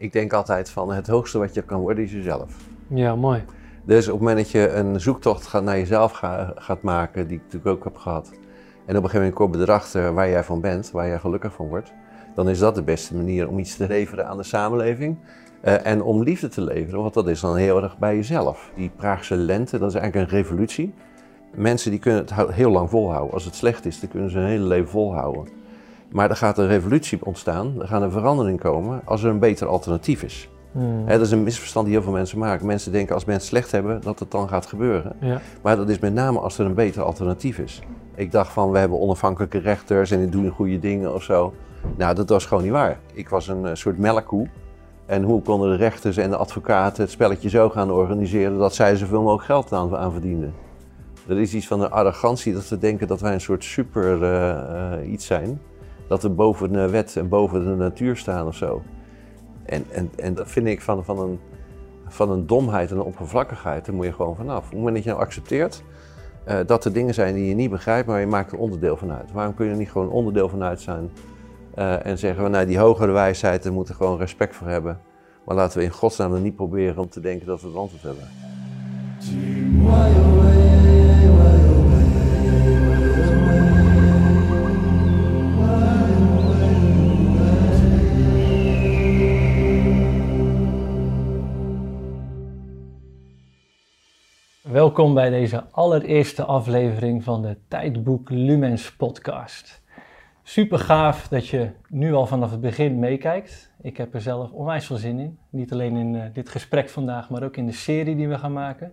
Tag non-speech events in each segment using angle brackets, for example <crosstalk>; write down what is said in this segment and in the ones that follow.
Ik denk altijd van het hoogste wat je kan worden is jezelf. Ja, mooi. Dus op het moment dat je een zoektocht gaat naar jezelf ga- gaat maken, die ik natuurlijk ook heb gehad, en op een gegeven moment kom je erachter waar jij van bent, waar jij gelukkig van wordt, dan is dat de beste manier om iets te leveren aan de samenleving. eh, en om liefde te leveren, want dat is dan heel erg bij jezelf. Die Praagse lente, dat is eigenlijk een revolutie. Mensen die kunnen het heel lang volhouden. Als het slecht is, dan kunnen ze hun hele leven volhouden. Maar er gaat een revolutie ontstaan, er gaat een verandering komen als er een beter alternatief is. Hmm. Dat is een misverstand die heel veel mensen maken. Mensen denken als mensen slecht hebben, dat het dan gaat gebeuren. Ja. Maar dat is met name als er een beter alternatief is. Ik dacht van, we hebben onafhankelijke rechters en die doen goede dingen of zo. Nou, dat was gewoon niet waar. Ik was een eh, soort melkkoe. En hoe konden de rechters en de advocaten het spelletje zo gaan organiseren dat zij zoveel mogelijk geld aan, aan verdienden? Er is iets van een arrogantie dat we denken dat wij een soort super eh, eh, iets zijn. Dat we boven de wet en boven de natuur staan of zo. En, en, en dat vind ik van, van, een, van een domheid en een oppervlakkigheid, daar moet je gewoon vanaf. Op het moment dat je nou accepteert eh, dat er dingen zijn die je niet begrijpt, maar je maakt er onderdeel van uit. Waarom kun je er niet gewoon onderdeel van uit zijn eh, en zeggen we, nou die hogere wijsheid, daar moeten we gewoon respect voor hebben. Maar laten we in godsnaam er niet proberen om te denken dat we het antwoord hebben. Welkom bij deze allereerste aflevering van de Tijdboek Lumens podcast. Super gaaf dat je nu al vanaf het begin meekijkt. Ik heb er zelf onwijs veel zin in. Niet alleen in eh, dit gesprek vandaag, maar ook in de serie die we gaan maken.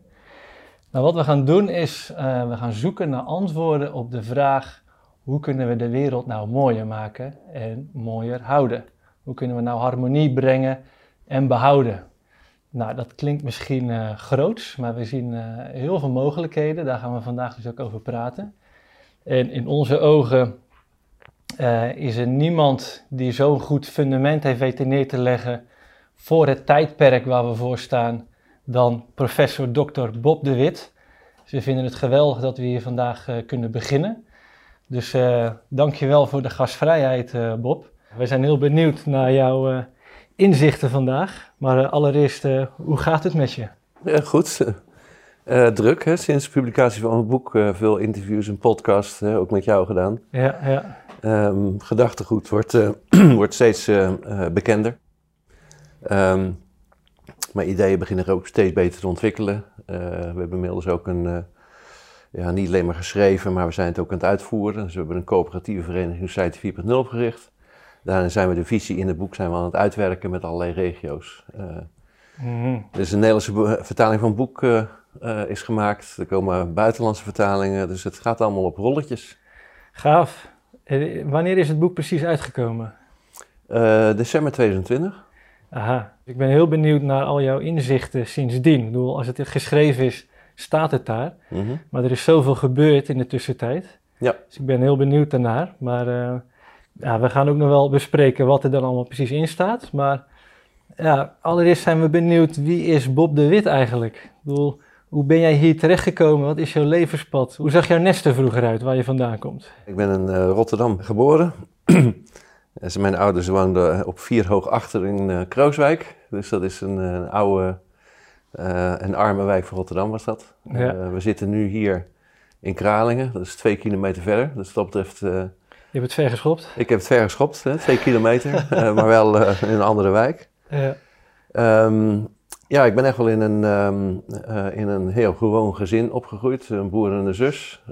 Nou, wat we gaan doen is, eh, we gaan zoeken naar antwoorden op de vraag... hoe kunnen we de wereld nou mooier maken en mooier houden? Hoe kunnen we nou harmonie brengen en behouden? Nou, dat klinkt misschien eh groots, maar we zien eh, heel veel mogelijkheden. Daar gaan we vandaag dus ook over praten. En in onze ogen eh, is er niemand die zo'n goed fundament heeft weten neer te leggen voor het tijdperk waar we voor staan dan professor Dr. Bob de Wit. Dus we vinden het geweldig dat we hier vandaag kunnen beginnen. Dus eh dankjewel voor de gastvrijheid, Bob. We zijn heel benieuwd naar jouw inzichten vandaag. Maar eh, allereerst, eh, hoe gaat het met je? Ja, goed. Eh, druk, hè? sinds de publicatie van mijn boek veel interviews en podcasts, hè, ook met jou gedaan. Ja, ja. Ehm, gedachtegoed wordt, <clears throat> wordt steeds bekender. Ehm, mijn ideeën beginnen ook steeds beter te ontwikkelen. We hebben inmiddels ook een, ja, niet alleen maar geschreven, maar we zijn het ook aan het uitvoeren. Dus we hebben een coöperatieve vereniging Society 4.0 opgericht. Daarin zijn we de visie in het boek zijn we aan het uitwerken met allerlei regio's. Eh, Mhm. dus een Nederlandse vertaling van het boek eh, eh, is gemaakt. Er komen buitenlandse vertalingen, dus het gaat allemaal op rolletjes. Gaaf. Wanneer is het boek precies uitgekomen? December 2020. Aha. Ik ben heel benieuwd naar al jouw inzichten sindsdien. Ik bedoel, als het geschreven is, staat het daar. Mhm. Maar er is zoveel gebeurd in de tussentijd. Ja. Dus ik ben heel benieuwd daarnaar. Maar ja, we gaan ook nog wel bespreken wat er dan allemaal precies in staat. Maar ja, allereerst zijn we benieuwd, wie is Bob de Wit eigenlijk? Ik bedoel, hoe ben jij hier terechtgekomen? Wat is jouw levenspad? Hoe zag jouw nest er vroeger uit, waar je vandaan komt? Ik ben in eh, Rotterdam geboren. Dus <clears throat> mijn ouders woonden op vier hoog achter in eh, Krooswijk. Dus dat is een, een oude eh en arme wijk van Rotterdam was dat. Ja. Eh, we zitten nu hier in Kralingen. Dat is twee kilometer verder. Dus wat dat betreft, eh, Je hebt het ver geschopt. ik heb het ver geschopt, hè, twee kilometer. <laughs> eh, maar wel eh, in een andere wijk. Ja. Ehm, ja, ik ben echt wel in een, ehm, eh, in een heel gewoon gezin opgegroeid. Een broer en een zus.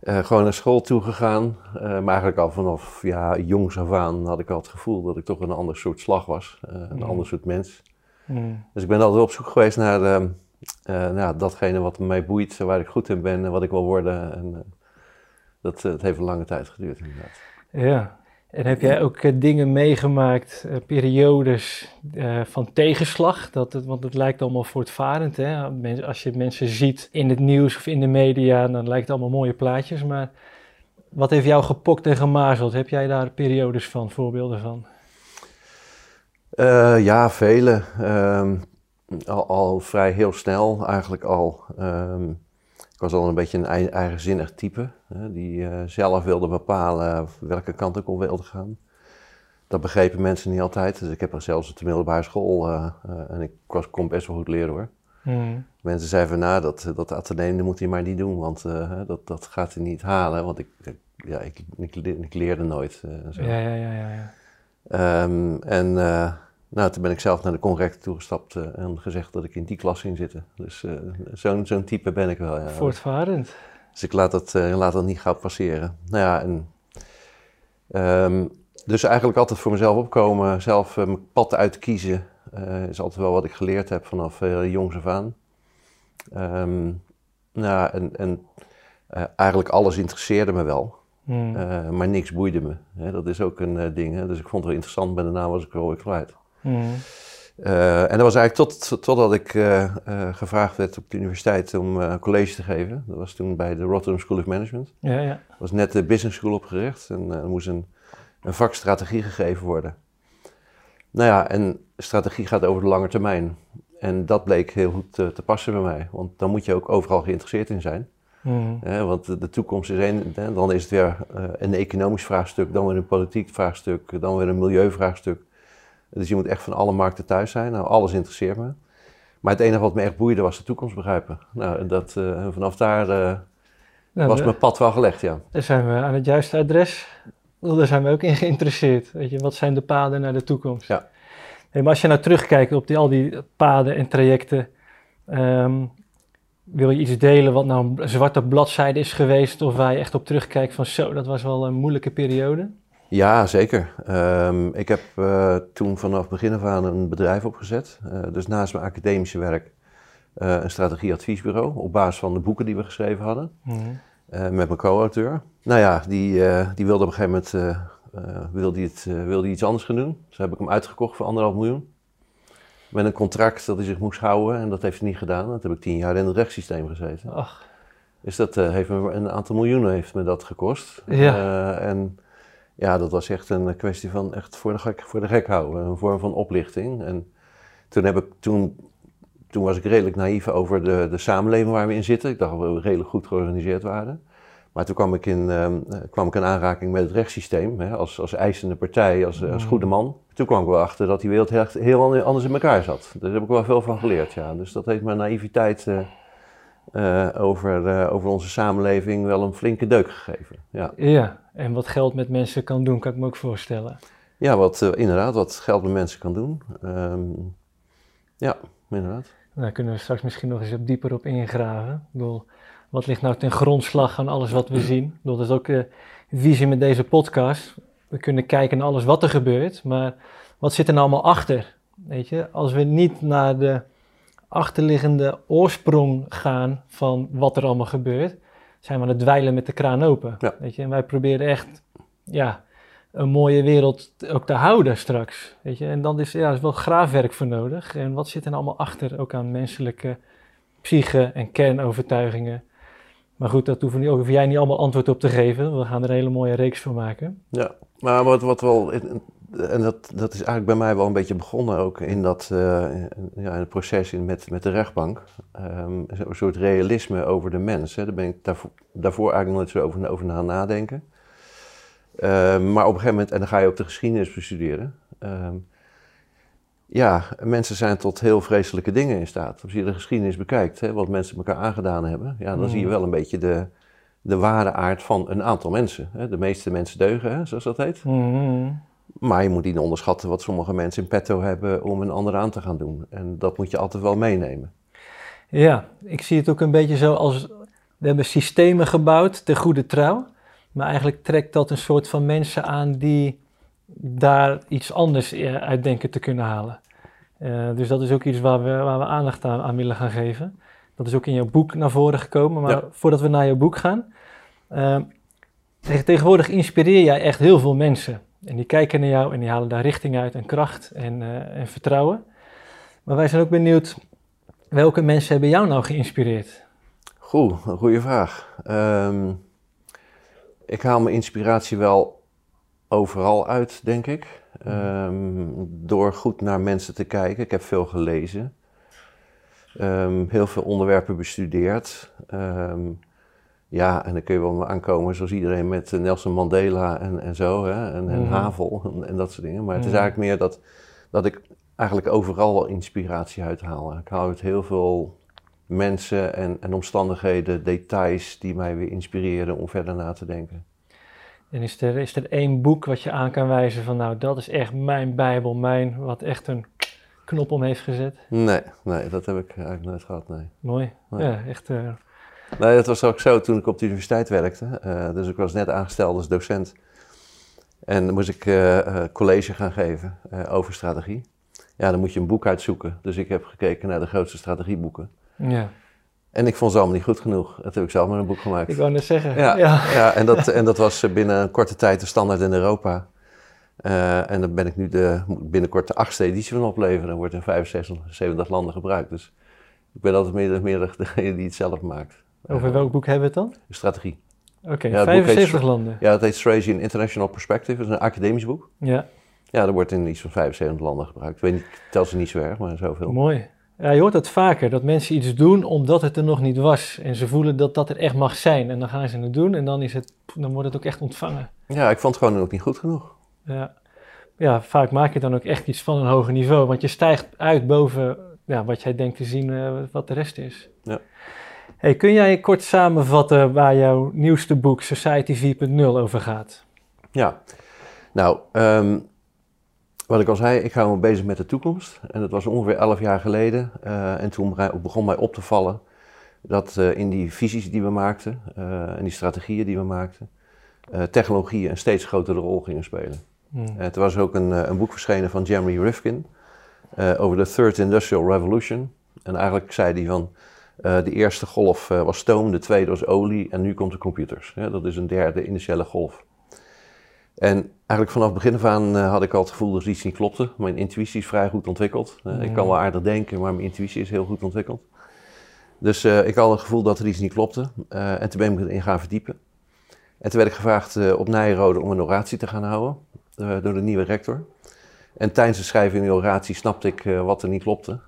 Gewoon naar school toe gegaan. Eh, maar eigenlijk al vanaf ja, jongs af aan had ik al het gevoel dat ik toch een ander soort slag was. een Mm. ander soort mens. Mm. Dus ik ben altijd op zoek geweest naar ehm, eh, nou, datgene wat mij boeit, waar ik goed in ben en wat ik wil worden. En, dat, eh, het heeft een lange tijd geduurd inderdaad. Ja. En heb jij ook eh, dingen meegemaakt, eh, periodes van tegenslag? Dat het, want het lijkt allemaal voortvarend. Hè? Als je mensen ziet in het nieuws of in de media, dan lijkt het allemaal mooie plaatjes. Maar wat heeft jou gepokt en gemazeld? Heb jij daar periodes van, voorbeelden van? Ja, vele. Ehm, al, al vrij heel snel eigenlijk al. Ehm, ik was al een beetje een ei- eigenzinnig type, hè, die eh, zelf wilde bepalen welke kant ik op wilde gaan. dat begrepen mensen niet altijd. Dus ik heb er zelfs op de middelbare school, uh, en ik was, kon best wel goed leren hoor. Mm. Mensen zeiden van, nou, dat, dat ateneum dat moet hij maar niet doen, want dat, dat gaat hij niet halen. Want ik, ja, ik, ik, ik leerde nooit. Zo. Ja, ja, ja, ja. ja. Um, en nou, toen ben ik zelf naar de conrector toegestapt uh, en gezegd dat ik in die klas ging zitten. Dus uh, zo'n zo'n type ben ik wel. Ja. Voortvarend. Dus ik laat dat, uh, laat dat niet gauw passeren. Nou ja, en, um, dus eigenlijk altijd voor mezelf opkomen, zelf mijn pad uitkiezen, is altijd wel wat ik geleerd heb vanaf jongs af aan. Um, nou, en, en eigenlijk alles interesseerde me wel. Hmm. maar niks boeide me. Hè, dat is ook een ding. Hè. Dus ik vond het wel interessant, bij de naam was ik er wel weer kwijt. Uh, en dat was eigenlijk tot, totdat ik uh, uh, gevraagd werd op de universiteit om college te geven. Dat was toen bij de Rotterdam School of Management. Ja, ja. Dat was net de business school opgericht en er moest een, een vak strategie gegeven worden. Nou ja, en strategie gaat over de lange termijn. En dat bleek heel goed te, te passen bij mij, want dan moet je ook overal geïnteresseerd in zijn. Mm. want de, de, toekomst is één, dan is het weer een economisch vraagstuk, dan weer een politiek vraagstuk, dan weer een milieuvraagstuk. Dus je moet echt van alle markten thuis zijn. Nou, alles interesseert me. Maar het enige wat me echt boeide was de toekomst begrijpen. Nou, en dat, uh, vanaf daar uh, nou, was mijn pad wel gelegd, ja. Daar zijn we aan het juiste adres. Daar zijn we ook in geïnteresseerd. Weet je, wat zijn de paden naar de toekomst? Ja. Hey, maar als je nou terugkijkt op die, al die paden en trajecten, um, wil je iets delen wat nou een zwarte bladzijde is geweest, of waar je echt op terugkijkt van zo, dat was wel een moeilijke periode? Ja, zeker. Um, ik heb uh, toen vanaf begin af aan een bedrijf opgezet. Uh, dus naast mijn academische werk uh, een strategieadviesbureau op basis van de boeken die we geschreven hadden. Mm met mijn co-auteur. Nou ja, die, die wilde op een gegeven moment wilde het, wilde iets anders gaan doen. Dus heb ik hem uitgekocht voor anderhalf miljoen. Met een contract dat hij zich moest houden en dat heeft hij niet gedaan. Dat heb ik tien jaar in het rechtssysteem gezeten. Ach. Dus dat heeft me een aantal miljoenen heeft me dat gekost. Ja. en ja, dat was echt een kwestie van echt voor de gek, voor de gek houden. Een vorm van oplichting. En toen, heb ik, toen, toen was ik redelijk naïef over de, de samenleving waar we in zitten. Ik dacht dat we redelijk goed georganiseerd waren. Maar toen kwam ik in, um, kwam ik in aanraking met het rechtssysteem, hè, als, als eisende partij, als, als mm. goede man. Toen kwam ik wel achter dat die wereld heel, heel anders in elkaar zat. Daar heb ik wel veel van geleerd, ja. Dus dat heeft mijn naïviteit uh, uh, over, uh, over onze samenleving wel een flinke deuk gegeven. Ja. ja, en wat geld met mensen kan doen, kan ik me ook voorstellen. Ja, wat, uh, inderdaad, wat geld met mensen kan doen. Um, ja, inderdaad. Daar kunnen we straks misschien nog eens op dieper op ingraven. Ik bedoel, wat ligt nou ten grondslag aan alles wat we zien? Ik bedoel, dat is ook de visie met deze podcast. We kunnen kijken naar alles wat er gebeurt, maar wat zit er nou allemaal achter? Weet je, als we niet naar de achterliggende oorsprong gaan van wat er allemaal gebeurt, zijn we aan het dweilen met de kraan open. Weet je? En wij proberen echt ja, een mooie wereld ook te houden straks. Weet je? En dan is er ja, is wel graafwerk voor nodig. En wat zit er nou allemaal achter, ook aan menselijke psyche en kernovertuigingen. Maar goed, dat hoeven, hoef jij niet allemaal antwoord op te geven. We gaan er een hele mooie reeks van maken. Ja, maar wat, wat wel en dat, dat is eigenlijk bij mij wel een beetje begonnen ook in dat uh, ja, in het proces in, met, met de rechtbank. Um, een soort realisme over de mens. Hè. Daar ben ik daarvoor, daarvoor eigenlijk nooit zo over, over na nadenken. Um, maar op een gegeven moment, en dan ga je ook de geschiedenis bestuderen. Um, ja, mensen zijn tot heel vreselijke dingen in staat. Als je de geschiedenis bekijkt, hè, wat mensen elkaar aangedaan hebben, ja, dan zie je mm. wel een beetje de, de ware aard van een aantal mensen. Hè. De meeste mensen deugen, hè, zoals dat heet. Mm. Maar je moet niet onderschatten wat sommige mensen in petto hebben om een ander aan te gaan doen. En dat moet je altijd wel meenemen. Ja, ik zie het ook een beetje zo als we hebben systemen gebouwd ter goede trouw. Maar eigenlijk trekt dat een soort van mensen aan die daar iets anders eh, uit denken te kunnen halen. Uh, dus dat is ook iets waar we, waar we aandacht aan, aan, willen gaan geven. Dat is ook in jouw boek naar voren gekomen. Maar voordat we naar jouw boek gaan. Uh, tegenwoordig inspireer jij echt heel veel mensen. En die kijken naar jou en die halen daar richting uit en kracht en, uh, en vertrouwen. Maar wij zijn ook benieuwd, welke mensen hebben jou nou geïnspireerd? Goed, een goede vraag. Um, ik haal mijn inspiratie wel overal uit, denk ik. Um, door goed naar mensen te kijken. Ik heb veel gelezen. Um, heel veel onderwerpen bestudeerd. Ja, en dan kun je wel aankomen zoals iedereen met eh, Nelson Mandela en, en zo, hè? En, en Mhm. Havel en, en dat soort dingen. Maar het is Mhm. eigenlijk meer dat, dat ik eigenlijk overal wel inspiratie uithaal. Ik haal uit heel veel mensen en, en omstandigheden, details die mij weer inspireren om verder na te denken. En is er, is er één boek wat je aan kan wijzen van nou, dat is echt mijn bijbel, mijn, wat echt een knop om heeft gezet? Nee, nee, dat heb ik eigenlijk nooit gehad, nee. Mooi. Nee. Ja, echt. eh, Nee, dat was ook zo toen ik op de universiteit werkte. Eh, dus ik was net aangesteld als docent. En dan moest ik eh, eh, college gaan geven over strategie. Ja, dan moet je een boek uitzoeken. Dus ik heb gekeken naar de grootste strategieboeken. ja, En ik vond ze allemaal niet goed genoeg. Dat heb ik zelf maar een boek gemaakt. ik wou net zeggen. Ja, ja. ja. en, dat, en dat was binnen een korte tijd de standaard in Europa. En dan ben ik nu de, binnenkort de achtste editie van opleveren. En wordt in 75 70 landen gebruikt. Dus ik ben altijd meer, meer degene die het zelf maakt. Over welk boek hebben we het dan? Strategie. Oké, Ja, het boek heet 75 landen. Ja, dat heet Strategy in International Perspective. Dat is een academisch boek. Ja, Ja, dat wordt in iets van 75 landen gebruikt. Ik weet niet, ik tel ze niet zo erg, maar zoveel. mooi. Ja, je hoort dat vaker, dat mensen iets doen omdat het er nog niet was. En ze voelen dat dat er echt mag zijn. En dan gaan ze het doen en dan, is het, dan wordt het ook echt ontvangen. Ja, ik vond het gewoon ook niet goed genoeg. Ja. ja, vaak maak je dan ook echt iets van een hoger niveau. Want je stijgt uit boven ja, wat jij denkt te zien eh, wat de rest is. Ja. Hey, kun jij kort samenvatten waar jouw nieuwste boek Society 4.0 over gaat? Ja, nou, ehm, wat ik al zei, ik hou me bezig met de toekomst. En dat was ongeveer 11 jaar geleden. Eh, en toen begon mij op te vallen dat eh, in die visies die we maakten eh, en die strategieën die we maakten, technologieën een steeds grotere rol gingen spelen. Hmm. Er was ook een, een boek verschenen van Jeremy Rifkin over de Third Industrial Revolution. En eigenlijk zei hij van eh, de eerste golf eh, was stoom, de tweede was olie en nu komt de computers. Dat is een derde initiële golf. En eigenlijk vanaf het begin af aan eh, had ik al het gevoel dat er iets niet klopte. Mijn intuïtie is vrij goed ontwikkeld. Ik kan wel aardig denken, maar mijn intuïtie is heel goed ontwikkeld. Dus ik had het gevoel dat er iets niet klopte. En toen ben ik erin gaan verdiepen. En toen werd ik gevraagd op Nijrode om een oratie te gaan houden door de nieuwe rector. En tijdens het schrijven in die oratie snapte ik wat er niet klopte.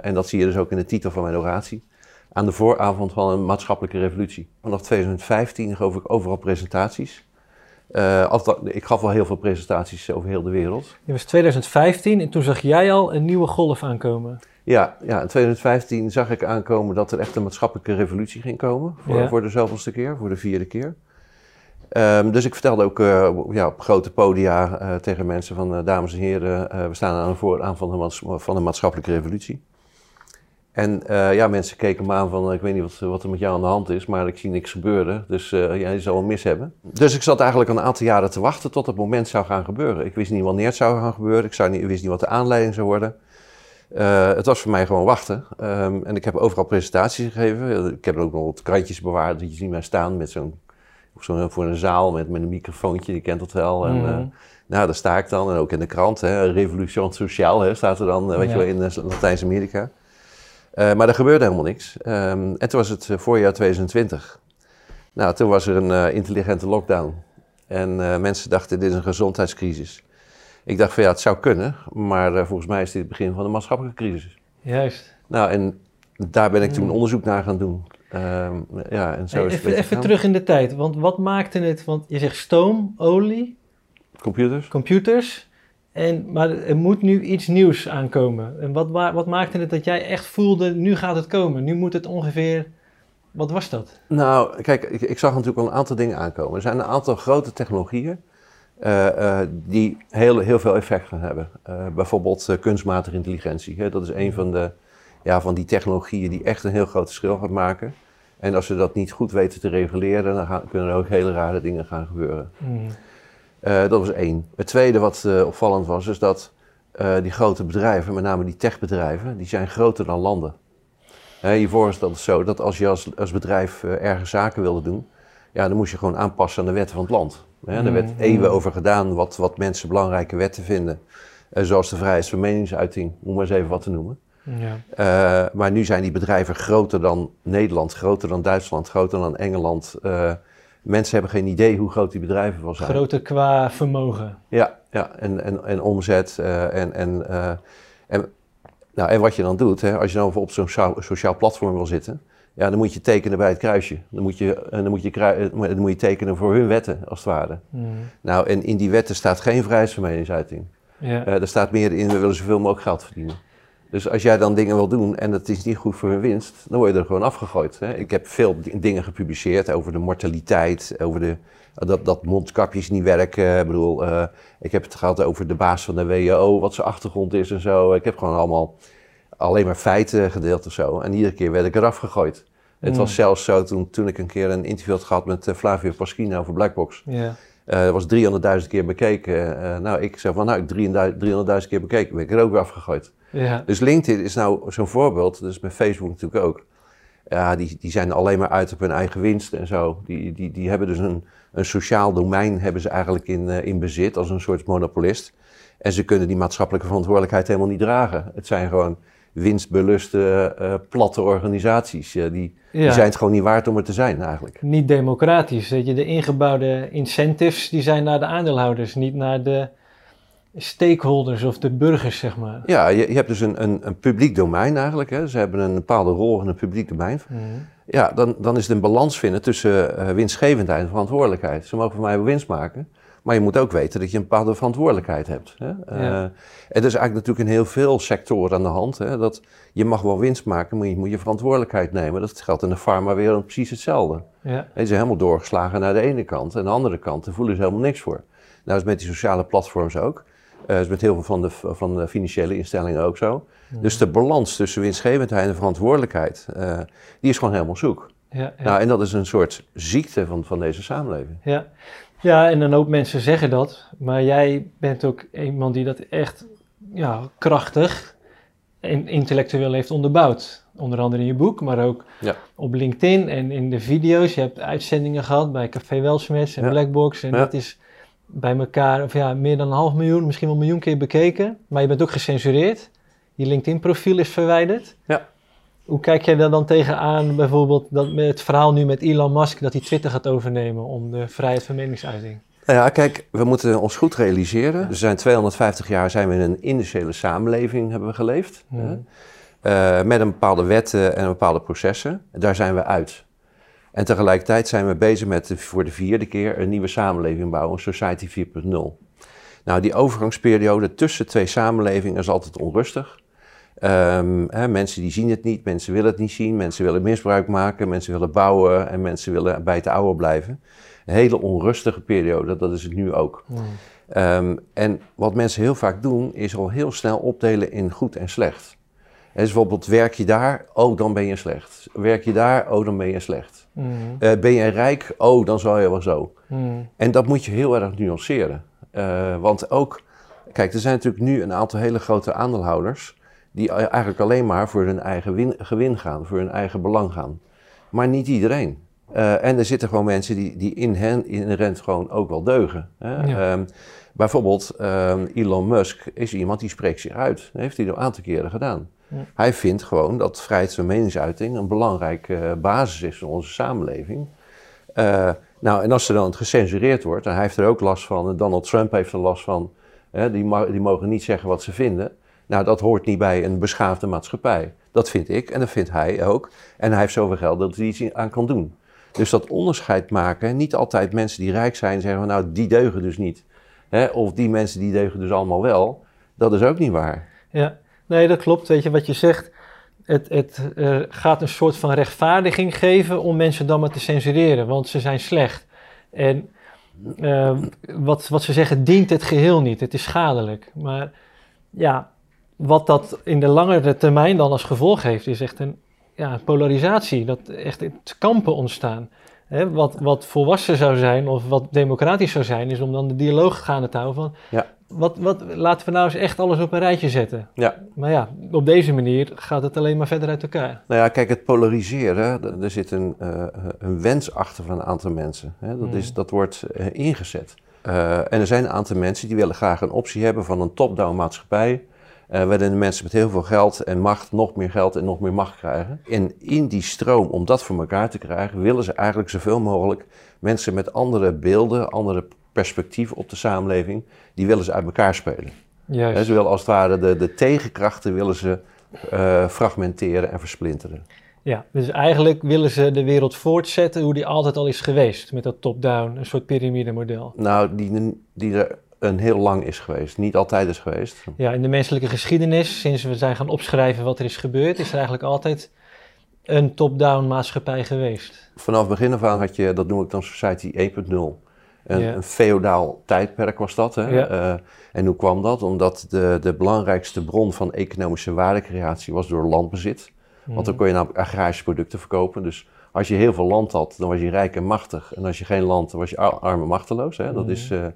En dat zie je dus ook in de titel van mijn oratie. Aan de vooravond van een maatschappelijke revolutie. Vanaf 2015 gaf ik overal presentaties. Eh, ik gaf wel heel veel presentaties over heel de wereld. Het was 2015 en toen zag jij al een nieuwe golf aankomen. Ja, ja, in 2015 zag ik aankomen dat er echt een maatschappelijke revolutie ging komen. Voor, Ja. voor de zoveelste keer, voor de vierde keer. Ehm, dus ik vertelde ook eh, ja, op grote podia eh, tegen mensen van... dames en heren, we staan aan de vooraan van de, maats- van de maatschappelijke revolutie. En eh, ja, mensen keken me aan van, ik weet niet wat, wat er met jou aan de hand is, maar ik zie niks gebeuren. Dus eh ja, je zal wel mis hebben. Dus ik zat eigenlijk een aantal jaren te wachten tot het moment zou gaan gebeuren. Ik wist niet wanneer het zou gaan gebeuren, ik, zou niet, ik wist niet wat de aanleiding zou worden. Eh, het was voor mij gewoon wachten. Ehm, en ik heb overal presentaties gegeven. Ik heb er ook nog wat krantjes bewaard, dat je ziet mij staan met zo'n, zo voor een zaal met, met een microfoontje, je kent dat wel. En, Mhm. eh, nou, daar sta ik dan en ook in de krant. Hè, Revolution Sociale hè, staat er dan, eh, weet Ja. je wel, in eh, Latijns-Amerika. Eh, maar er gebeurde helemaal niks. Ehm, en toen was het eh, voorjaar 2020. Nou, toen was er een eh, intelligente lockdown. En mensen dachten, dit is een gezondheidscrisis. Ik dacht van ja, het zou kunnen, maar volgens mij is dit het begin van een maatschappelijke crisis. Juist. Nou, en daar ben ik toen onderzoek naar gaan doen. Ehm, ja, en zo Hey, is even even terug in de tijd, want wat maakte het, want je zegt stoom, olie, Computers? computers, en, maar er moet nu iets nieuws aankomen. En wat, wa- wat maakte het dat jij echt voelde, nu gaat het komen, nu moet het ongeveer, wat was dat? Nou, kijk, ik, ik zag natuurlijk al een aantal dingen aankomen. Er zijn een aantal grote technologieën eh, eh, die heel, heel veel effect gaan hebben. Eh, bijvoorbeeld kunstmatige intelligentie. Hè? Dat is een van, de, ja, van die technologieën die echt een heel groot verschil gaat maken. En als we dat niet goed weten te reguleren, dan gaan, kunnen er ook hele rare dingen gaan gebeuren. Hmm. Eh, dat was één. Het tweede wat eh, opvallend was, is dat eh, die grote bedrijven, met name die techbedrijven, die zijn groter dan landen. Hiervoor is dat zo dat als je als, als bedrijf ergens zaken wilde doen, ja, dan moest je gewoon aanpassen aan de wetten van het land. Hè, er werd Mhm. eeuwen over gedaan wat, wat mensen belangrijke wetten vinden. Zoals de vrijheid van meningsuiting, om maar eens even wat te noemen. Ja. Maar nu zijn die bedrijven groter dan Nederland, groter dan Duitsland, groter dan Engeland. Mensen hebben geen idee hoe groot die bedrijven wel zijn. Groter qua vermogen. Ja, ja en, en, en omzet. eh, en, en, eh, en, nou, en wat je dan doet, hè, als je dan op zo'n sociaal, sociaal platform wil zitten, Ja, dan moet je tekenen bij het kruisje. Dan moet je, en dan moet je, eh, dan moet je tekenen voor hun wetten, als het ware. Mhm. Nou, en in die wetten staat geen vrijheidsvermeningsuiting. Ja. Eh, er staat meer in, we willen zoveel mogelijk geld verdienen. Dus als jij dan dingen wil doen en het is niet goed voor hun winst, dan word je er gewoon afgegooid. Hè? Ik heb veel di- dingen gepubliceerd over de mortaliteit, over de, dat, dat mondkapjes niet werken. Ik bedoel, eh, ik heb het gehad over de baas van de WHO, wat zijn achtergrond is en zo. Ik heb gewoon allemaal alleen maar feiten gedeeld of zo. En iedere keer werd ik eraf gegooid. Het Mm. was zelfs zo toen, toen ik een keer een interview had gehad met eh, Flavio Paschino over Blackbox. dat was 300.000 keer bekeken. Eh, nou, ik zeg van, nou, ik 300.000 keer bekeken, ben ik er ook weer afgegooid. Ja. Dus LinkedIn is nou zo'n voorbeeld, dus met Facebook natuurlijk ook. Ja, die, die zijn alleen maar uit op hun eigen winst en zo. Die, die, die hebben dus een, een sociaal domein hebben ze eigenlijk in, eh, in bezit als een soort monopolist. En ze kunnen die maatschappelijke verantwoordelijkheid helemaal niet dragen. Het zijn gewoon winstbeluste, eh, platte organisaties. eh, die, die zijn het gewoon niet waard om er te zijn eigenlijk. Niet democratisch. Weet je, de ingebouwde incentives die zijn naar de aandeelhouders, niet naar de stakeholders of de burgers, zeg maar. Ja, je, je hebt dus een, een, een publiek domein eigenlijk. Hè. Ze hebben een bepaalde rol in een publiek domein. Mhm. Ja, dan, dan is het een balans vinden tussen eh, winstgevendheid en verantwoordelijkheid. Ze mogen van mij winst maken, maar je moet ook weten dat je een bepaalde verantwoordelijkheid hebt. Hè? Eh, Ja. en dat is eigenlijk natuurlijk in heel veel sectoren aan de hand. Hè? Dat je mag wel winst maken, maar je moet je verantwoordelijkheid nemen. Dat geldt in de farmawereld precies hetzelfde. Ja. Ze zijn helemaal doorgeslagen naar de ene kant. En aan de andere kant, daar voelen ze helemaal niks voor. Nou, dat is met die sociale platforms ook. Eh, dat is met heel veel van de, van de financiële instellingen ook zo. Dus de balans tussen winstgevendheid en verantwoordelijkheid, eh, die is gewoon helemaal zoek. Ja, ja. Nou, en dat is een soort ziekte van, van deze samenleving. Ja. ja, en een hoop mensen zeggen dat, maar jij bent ook iemand die dat echt ja, krachtig en intellectueel heeft onderbouwd. Onder andere in je boek, maar ook Ja. op LinkedIn en in de video's. Je hebt uitzendingen gehad bij Café Welsmets en. Blackbox en Ja. dat is bij elkaar of ja, meer dan een half miljoen, misschien wel een miljoen keer bekeken. Maar je bent ook gecensureerd. Je LinkedIn-profiel is verwijderd. Ja. Hoe kijk jij daar dan tegenaan, bijvoorbeeld dat met het verhaal nu met Elon Musk, dat hij Twitter gaat overnemen om de vrijheid van meningsuiting? Nou ja, kijk, we moeten ons goed realiseren. We zijn 250 jaar zijn we in een industriële samenleving hebben we geleefd. Mhm. hè. Eh, met een bepaalde wetten en bepaalde processen. Daar zijn we uit. En tegelijkertijd zijn we bezig met de- voor de vierde keer een nieuwe samenleving bouwen, Society 4.0. Nou, die overgangsperiode tussen twee samenlevingen is altijd onrustig. Ehm, hè, mensen die zien het niet, mensen willen het niet zien, mensen willen misbruik maken, mensen willen bouwen en mensen willen bij het oude blijven. Een hele onrustige periode, dat is het nu ook. Ehm, en wat mensen heel vaak doen, is al heel snel opdelen in goed en slecht. En dus bijvoorbeeld, werk je daar, oh, dan ben je slecht. Werk je daar, oh, dan ben je slecht. Mhm. Eh, ben je rijk, oh, dan zal je wel zo. Mhm. En dat moet je heel erg nuanceren. Eh, want ook, kijk, er zijn natuurlijk nu een aantal hele grote aandeelhouders... die eigenlijk alleen maar voor hun eigen win- gewin gaan, voor hun eigen belang gaan. Maar niet iedereen. Eh, en er zitten gewoon mensen die, die in hen inherent gewoon ook wel deugen. Hè? Ja. Ehm, bijvoorbeeld ehm, Elon Musk is iemand die spreekt zich uit. Dat heeft hij een aantal keren gedaan. Hij vindt gewoon dat vrijheid van meningsuiting een belangrijke eh, basis is van onze samenleving. Eh, nou, en als er dan gecensureerd wordt, en hij heeft er ook last van, Donald Trump heeft er last van, hè, die, die mogen niet zeggen wat ze vinden. Nou, dat hoort niet bij een beschaafde maatschappij. Dat vind ik en dat vindt hij ook. En hij heeft zoveel geld dat hij iets aan kan doen. Dus dat onderscheid maken, niet altijd mensen die rijk zijn zeggen van nou, die deugen dus niet. Hè, of die mensen die deugen dus allemaal wel. Dat is ook niet waar. Ja, nee, dat klopt. Weet je wat je zegt? Het, het eh, gaat een soort van rechtvaardiging geven om mensen dan maar te censureren, want ze zijn slecht. En eh, wat, wat ze zeggen dient het geheel niet. Het is schadelijk. Maar ja, wat dat in de langere termijn dan als gevolg heeft, is echt een ja, polarisatie. Dat echt kampen ontstaan. Hè, wat, wat volwassen zou zijn of wat democratisch zou zijn, is om dan de dialoog gaande te houden van... Ja. Wat, wat, laten we nou eens echt alles op een rijtje zetten. Ja. Maar ja, op deze manier gaat het alleen maar verder uit elkaar. Nou ja, kijk, het polariseren, er zit een, eh, een wens achter van een aantal mensen. Hè? Dat, is, Mm. dat wordt eh, ingezet. Eh, en er zijn een aantal mensen die willen graag een optie hebben van een top-down maatschappij. Eh waarin de mensen met heel veel geld en macht nog meer geld en nog meer macht krijgen. En in die stroom, om dat voor elkaar te krijgen, willen ze eigenlijk zoveel mogelijk mensen met andere beelden, andere perspectieven op de samenleving, die willen ze uit elkaar spelen. Juist. ze willen als het ware de, de tegenkrachten willen ze eh, fragmenteren en versplinteren. Ja, dus eigenlijk willen ze de wereld voortzetten hoe die altijd al is geweest. Met dat top-down, een soort piramidemodel. Nou, die, die er een heel lang is geweest. Niet altijd is geweest. Ja, in de menselijke geschiedenis, sinds we zijn gaan opschrijven wat er is gebeurd, is er eigenlijk altijd een top-down maatschappij geweest. Vanaf begin af aan had je, dat noem ik dan Society 1.0. Een, een feodaal tijdperk was dat. Hè? Uh, en hoe kwam dat? Omdat de, de belangrijkste bron van economische waardecreatie was door landbezit. Want dan kon je namelijk agrarische producten verkopen. Dus als je heel veel land had, dan was je rijk en machtig. En als je geen land, dan was je arm en machteloos. Hè? Dat is, uh,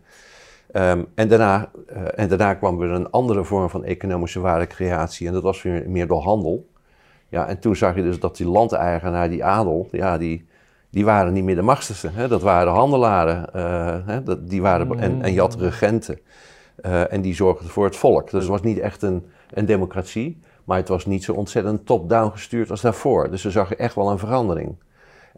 um, en, daarna, uh, en daarna kwam weer een andere vorm van economische waardecreatie. En dat was weer meer door handel. Ja, en toen zag je dus dat die landeigenaar, die adel, ja, die, die waren niet meer de machtigste. Hè? Dat waren de handelaren. Uh, hè? Dat, die waren, en, en je had regenten. Uh, en die zorgden voor het volk. Dus het was niet echt een, een democratie. Maar het was niet zo ontzettend top-down gestuurd als daarvoor. Dus we zagen echt wel een verandering.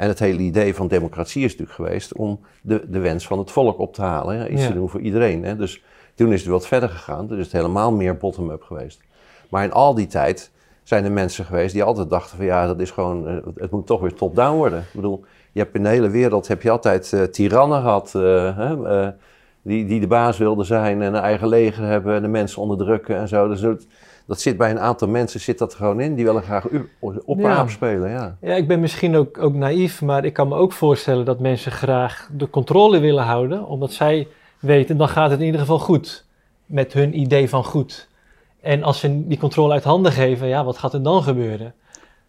En het hele idee van democratie is natuurlijk geweest om de, de wens van het volk op te halen. Hè? Iets ja. te doen voor iedereen. Hè? Dus toen is het wat verder gegaan. Dus is het helemaal meer bottom-up geweest. Maar in al die tijd zijn er mensen geweest die altijd dachten van ja, dat is gewoon, eh, het moet toch weer top-down worden. Ik bedoel, je hebt in de hele wereld heb je altijd uh, tirannen gehad. Uh, uh, die, die de baas wilden zijn en een eigen leger hebben en de mensen onderdrukken en zo. Dus dat zit bij een aantal mensen zit dat gewoon in. Die willen graag op ja. spelen. Ja. ja, ik ben misschien ook, ook naïef, maar ik kan me ook voorstellen dat mensen graag de controle willen houden. Omdat zij weten, dan gaat het in ieder geval goed. Met hun idee van goed. En als ze die controle uit handen geven, ja, wat gaat er dan gebeuren?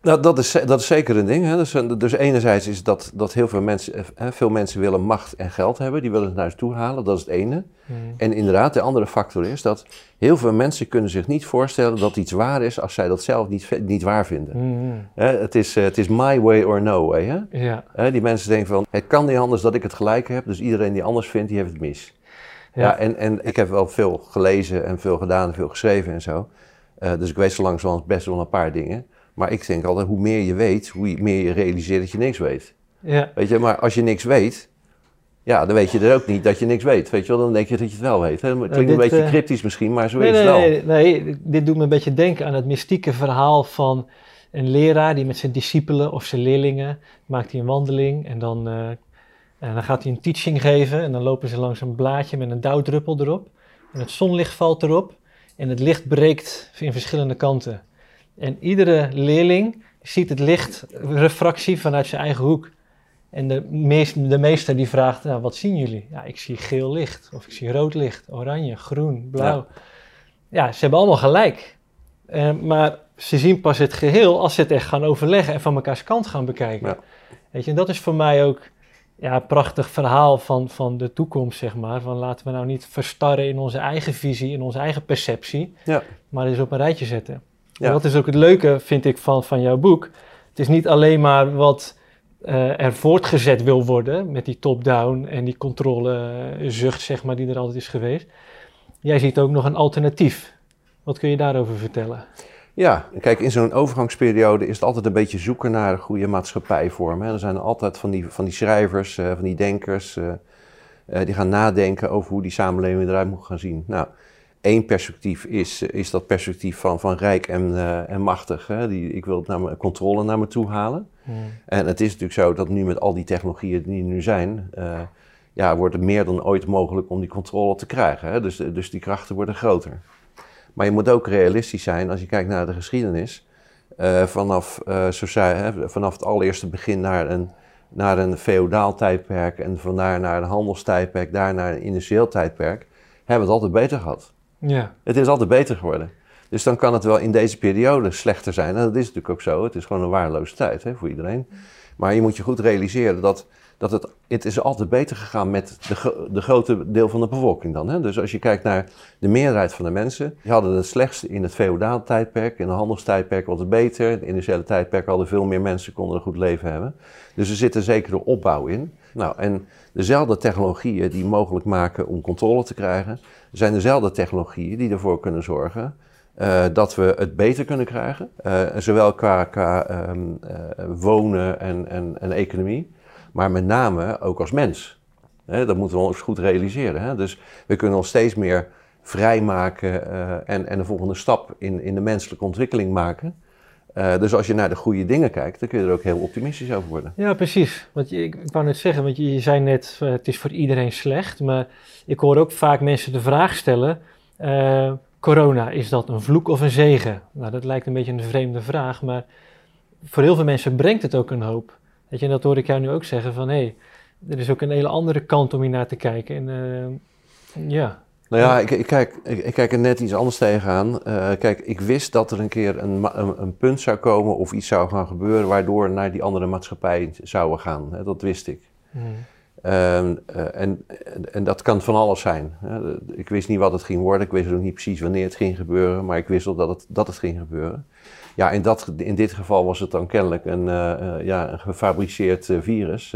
Nou, dat is, dat is zeker een ding. Hè. Dus, dus enerzijds is dat, dat heel veel mensen, hè, veel mensen willen macht en geld hebben. Die willen het naar zich toe halen, dat is het ene. Hmm. En inderdaad, de andere factor is dat heel veel mensen kunnen zich niet voorstellen dat iets waar is als zij dat zelf niet, niet waar vinden. Hmm. Hè, het, is, het is my way or no way. Hè. Ja. Hè, die mensen denken van, het kan niet anders dat ik het gelijk heb. Dus iedereen die anders vindt, die heeft het mis. Ja, ja en, en ik heb wel veel gelezen en veel gedaan en veel geschreven en zo. Uh, dus ik weet zo langzamerhand best wel een paar dingen. Maar ik denk altijd, hoe meer je weet, hoe meer je realiseert dat je niks weet. Ja. Weet je, maar als je niks weet, ja, dan weet je er ook niet dat je niks weet. Weet je wel, dan denk je dat je het wel weet. Het klinkt dit, een beetje cryptisch misschien, maar zo nee, is het wel. Nee, nee, dit doet me een beetje denken aan het mystieke verhaal van een leraar die met zijn discipelen of zijn leerlingen maakt hij een wandeling en dan, uh, en dan gaat hij een teaching geven en dan lopen ze langs een blaadje met een dauwdruppel erop. En het zonlicht valt erop en het licht breekt in verschillende kanten. En iedere leerling ziet het lichtrefractie vanuit zijn eigen hoek. En de, meest, de meester die vraagt, nou, wat zien jullie? Ja, ik zie geel licht, of ik zie rood licht, oranje, groen, blauw. Ja, ja ze hebben allemaal gelijk. Uh, maar ze zien pas het geheel als ze het echt gaan overleggen en van mekaars kant gaan bekijken. Ja. Weet je, en dat is voor mij ook ja, een prachtig verhaal van, van de toekomst, zeg maar. Van laten we nou niet verstarren in onze eigen visie, in onze eigen perceptie, ja. maar eens op een rijtje zetten. Ja. Dat is ook het leuke, vind ik, van, van jouw boek. Het is niet alleen maar wat uh, er voortgezet wil worden met die top-down en die controlezucht, zeg maar, die er altijd is geweest. Jij ziet ook nog een alternatief. Wat kun je daarover vertellen? Ja, kijk, in zo'n overgangsperiode is het altijd een beetje zoeken naar een goede maatschappijvorm. Hè. Er zijn altijd van die, van die schrijvers, uh, van die denkers, uh, uh, die gaan nadenken over hoe die samenleving eruit moet gaan zien. Nou, één perspectief is, is dat perspectief van, van rijk en, uh, en machtig. Hè? Die, ik wil het naar controle naar me toe halen. Hmm. En het is natuurlijk zo dat nu met al die technologieën die er nu zijn, uh, ja, wordt het meer dan ooit mogelijk om die controle te krijgen. Hè? Dus, dus die krachten worden groter. Maar je moet ook realistisch zijn als je kijkt naar de geschiedenis. Uh, vanaf, hè, vanaf het allereerste begin naar een, naar een feodaal tijdperk en vandaar naar een handelstijdperk, daar naar een industrieel tijdperk, hebben we het altijd beter gehad. Ja. Het is altijd beter geworden. Dus dan kan het wel in deze periode slechter zijn. En dat is natuurlijk ook zo. Het is gewoon een waardeloze tijd hè, voor iedereen. Maar je moet je goed realiseren dat, dat het, het is altijd beter gegaan met de, de grote deel van de bevolking dan. Hè. Dus als je kijkt naar de meerderheid van de mensen, die hadden het slechtst in het feodaal tijdperk. In het handelstijdperk was het beter. In het industriële tijdperk hadden veel meer mensen konden een goed leven hebben. Dus er zit een zekere opbouw in. Nou, en dezelfde technologieën die mogelijk maken om controle te krijgen, zijn dezelfde technologieën die ervoor kunnen zorgen uh, dat we het beter kunnen krijgen. Uh, zowel qua, um, uh, wonen en, en, en, economie, maar met name ook als mens. Dat moeten we ons goed realiseren. Dus we kunnen ons steeds meer vrijmaken en, en de volgende stap in, de menselijke ontwikkeling maken. Eh, dus als je naar de goede dingen kijkt, dan kun je er ook heel optimistisch over worden. Ja, precies. Want je, ik, wou net zeggen, want je, je zei net, uh, het is voor iedereen slecht. Maar ik hoor ook vaak mensen de vraag stellen, corona, is dat een vloek of een zegen? Nou, dat lijkt een beetje een vreemde vraag, maar voor heel veel mensen brengt het ook een hoop. Weet je, en dat hoor ik jou nu ook zeggen van, hé, hey, er is ook een hele andere kant om hier naar te kijken. En ja... Nou ja, ik, ik, kijk, ik, ik, kijk er net iets anders tegenaan. Uh, kijk, ik wist dat er een keer een, een, een, punt zou komen of iets zou gaan gebeuren waardoor naar die andere maatschappij zouden gaan. Hè, dat wist ik. Mm. Uh, en, en, dat kan van alles zijn. Ik wist niet wat het ging worden, ik wist ook niet precies wanneer het ging gebeuren, maar ik wist wel dat het, dat het ging gebeuren. Ja, in, dat, in dit geval was het dan kennelijk een, uh, ja, een gefabriceerd virus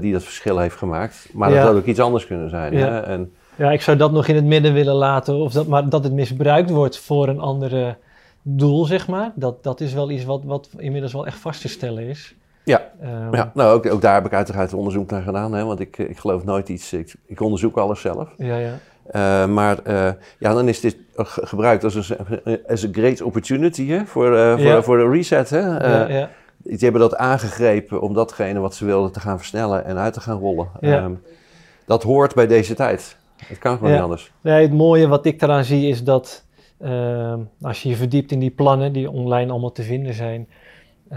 die dat verschil heeft gemaakt. Maar dat had ook iets anders kunnen zijn. Ja. Hè. En, ja, ik zou dat nog in het midden willen laten. Of dat, maar dat het misbruikt wordt voor een andere doel, zeg maar. Dat, dat is wel iets wat, wat inmiddels wel echt vast te stellen is. Ja, um, ja nou ook, ook daar heb ik uiteraard onderzoek naar gedaan. Hè, want ik, ik geloof nooit iets, ik, ik onderzoek alles zelf. Ja, ja. Uh, maar uh, ja, dan is dit gebruikt als een as a great opportunity hè, voor, uh, voor, ja. voor de reset. Hè. Ja, ja. Die hebben dat aangegrepen om datgene wat ze wilden te gaan versnellen en uit te gaan rollen. Um, dat hoort bij deze tijd. Het kan gewoon niet anders. Nee, het mooie wat ik eraan zie is dat uh, als je je verdiept in die plannen die online allemaal te vinden zijn,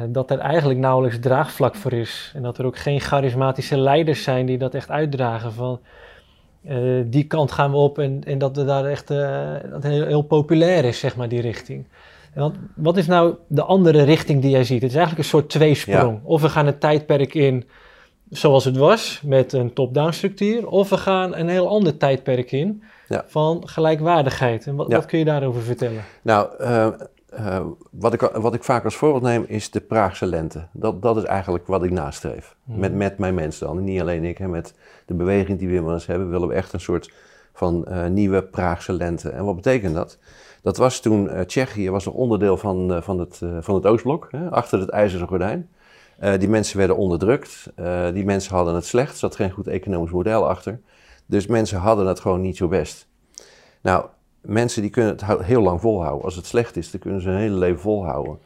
dat er eigenlijk nauwelijks draagvlak voor is. En dat er ook geen charismatische leiders zijn die dat echt uitdragen van uh, die kant gaan we op en, en dat, we daar echt, dat heel, heel populair is, zeg maar, die richting. Wat is nou de andere richting die jij ziet? Het is eigenlijk een soort tweesprong. Ja. Of we gaan een tijdperk in zoals het was, met een top-down structuur, of we gaan een heel ander tijdperk in ja. van gelijkwaardigheid. En wat, ja. wat, kun je daarover vertellen? Nou, uh, uh, wat, ik, wat ik vaak als voorbeeld neem is de Praagse lente. Dat, dat is eigenlijk wat ik nastreef. Hmm. Met, met mijn mensen dan. Niet alleen ik, hè, met de beweging die we inmiddels hebben, willen we echt een soort van uh, nieuwe Praagse lente. En wat betekent dat? Dat was toen Tsjechië was nog onderdeel van, van, het, van het Oostblok, hè, achter het ijzeren gordijn. Die mensen werden onderdrukt. Die mensen hadden het slecht. Er zat geen goed economisch model achter. Dus mensen hadden het gewoon niet zo best. Nou, mensen die kunnen het heel lang volhouden. Als het slecht is, dan kunnen ze een hele leven volhouden.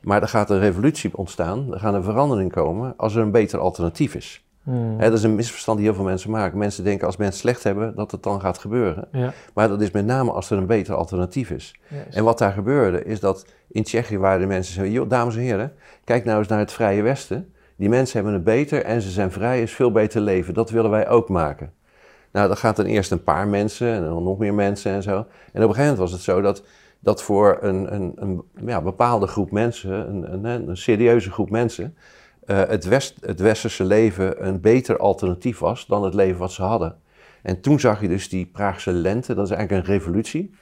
Maar er gaat een revolutie ontstaan. Er gaat een verandering komen als er een beter alternatief is. Hmm. Dat is een misverstand die heel veel mensen maken. Mensen denken als mensen slecht hebben, dat het dan gaat gebeuren. Ja. Maar dat is met name als er een beter alternatief is. Yes. En wat daar gebeurde, is dat in Tsjechië waren de mensen zo, joh, dames en heren, kijk nou eens naar het Vrije Westen. Die mensen hebben het beter en ze zijn vrij, is veel beter leven. Dat willen wij ook maken. Nou, dan gaat dan eerst een paar mensen en dan nog meer mensen en zo. En op een gegeven moment was het zo dat, dat voor een, een, een ja, bepaalde groep mensen, een, een, een serieuze groep mensen, uh, het, West, het westerse leven een beter alternatief was dan het leven wat ze hadden. En toen zag je dus die Praagse lente, dat is eigenlijk een revolutie.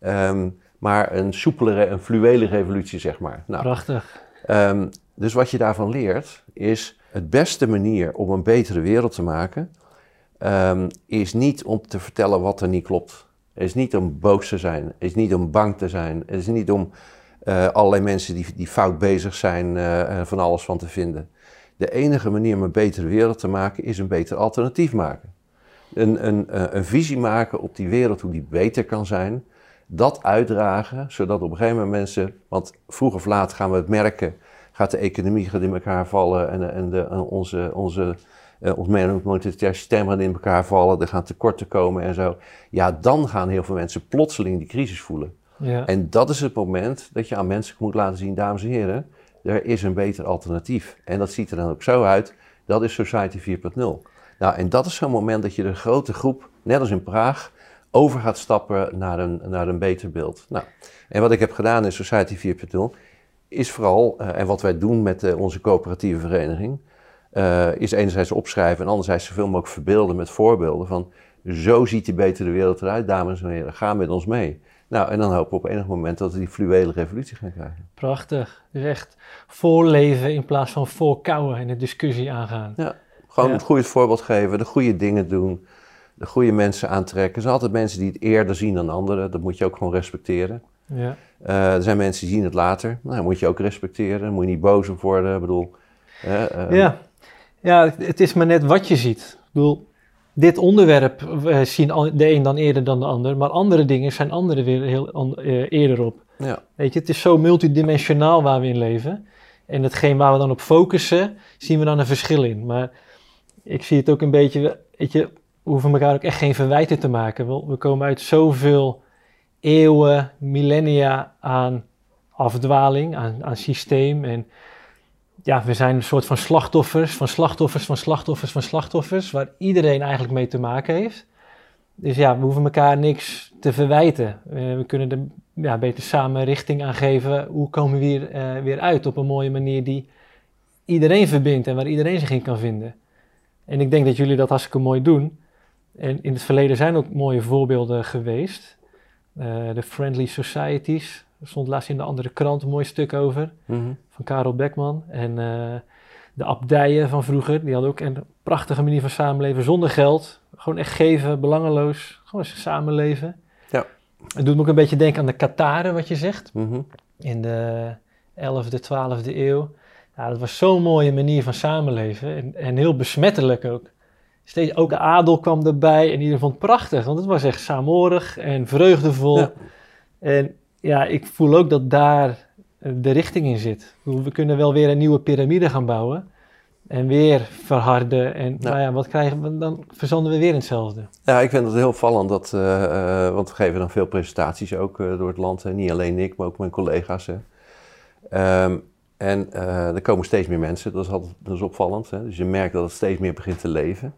Um, maar een soepelere, een fluwele revolutie, zeg maar. Nou, Prachtig. Um, dus wat je daarvan leert, is het beste manier om een betere wereld te maken, um, is niet om te vertellen wat er niet klopt. Is niet om boos te zijn, is niet om bang te zijn, is niet om uh, allerlei mensen die, die fout bezig zijn uh, van alles van te vinden. De enige manier om een betere wereld te maken is een beter alternatief maken. Een, een, een visie maken op die wereld, hoe die beter kan zijn. Dat uitdragen, zodat op een gegeven moment mensen, want vroeg of laat gaan we het merken, gaat de economie gaat in elkaar vallen en, en, de, onze, onze, uh, ons monetair systeem gaat in elkaar vallen, er gaan tekorten komen en zo. Ja, dan gaan heel veel mensen plotseling die crisis voelen. Ja. En dat is het moment dat je aan mensen moet laten zien, dames en heren, er is een beter alternatief. En dat ziet er dan ook zo uit, dat is Society 4.0. Nou, en dat is zo'n moment dat je de grote groep, net als in Praag, over gaat stappen naar een, naar een beter beeld. Nou, en wat ik heb gedaan in Society 4.0 is vooral, uh, en wat wij doen met uh, onze coöperatieve vereniging, uh, is enerzijds opschrijven en anderzijds zoveel mogelijk verbeelden met voorbeelden van zo ziet die betere wereld eruit, dames en heren, ga met ons mee. Nou, en dan hopen we op enig moment dat we die fluwele revolutie gaan krijgen. Prachtig. Dus echt voorleven in plaats van voorkouwen en de discussie aangaan. Ja, gewoon ja. het goede voorbeeld geven, de goede dingen doen, de goede mensen aantrekken. Er zijn altijd mensen die het eerder zien dan anderen, dat moet je ook gewoon respecteren. Ja. Uh, er zijn mensen die zien het later, nou, dat moet je ook respecteren, daar moet je niet boos op worden. Ik bedoel, uh, uh, ja. Ja, het is maar net wat je ziet. Ik bedoel, dit onderwerp zien de een dan eerder dan de ander, maar andere dingen zijn anderen weer heel uh, eerder op. Ja. Weet je, het is zo multidimensionaal waar we in leven. En hetgeen waar we dan op focussen, zien we dan een verschil in. Maar ik zie het ook een beetje, weet je, we hoeven elkaar ook echt geen verwijten te maken. We, we komen uit zoveel eeuwen, millennia aan afdwaling, aan, aan systeem. En ja, we zijn een soort van slachtoffers, van slachtoffers, van slachtoffers, van slachtoffers, waar iedereen eigenlijk mee te maken heeft. Dus ja, we hoeven elkaar niks te verwijten. Eh, we kunnen er ja, beter samen richting aan geven. Hoe komen we hier eh, weer uit op een mooie manier die iedereen verbindt en waar iedereen zich in kan vinden. En ik denk dat jullie dat hartstikke mooi doen. En in het verleden zijn ook mooie voorbeelden geweest. Eh, de Friendly Societies, er stond laatst in de andere krant een mooi stuk over, Mhm. van Karel Beckman. En eh, de abdijen van vroeger, die hadden ook een prachtige manier van samenleven zonder geld. Gewoon echt geven, belangeloos, gewoon eens samenleven. Ja. Het doet me ook een beetje denken aan de Kataren, wat je zegt Mhm. in de 11e, 12e eeuw. Ja, dat was zo'n mooie manier van samenleven en, en heel besmettelijk ook. Steeds, ook de adel kwam erbij en iedereen vond het prachtig, want het was echt saamhorig en vreugdevol. Ja. En ja, ik voel ook dat daar eh, de richting in zit. We kunnen wel weer een nieuwe piramide gaan bouwen en weer verharden. En Ja. nou ja, wat krijgen we? Dan verzanden we weer in hetzelfde. Ja, ik vind het heel vallend, dat, eh, eh, want we geven dan veel presentaties ook door het land. Hè. Niet alleen ik, maar ook mijn collega's. Hè. Ehm, en er komen steeds meer mensen, dat is, altijd, dat is opvallend. Hè. Dus je merkt dat het steeds meer begint te leven.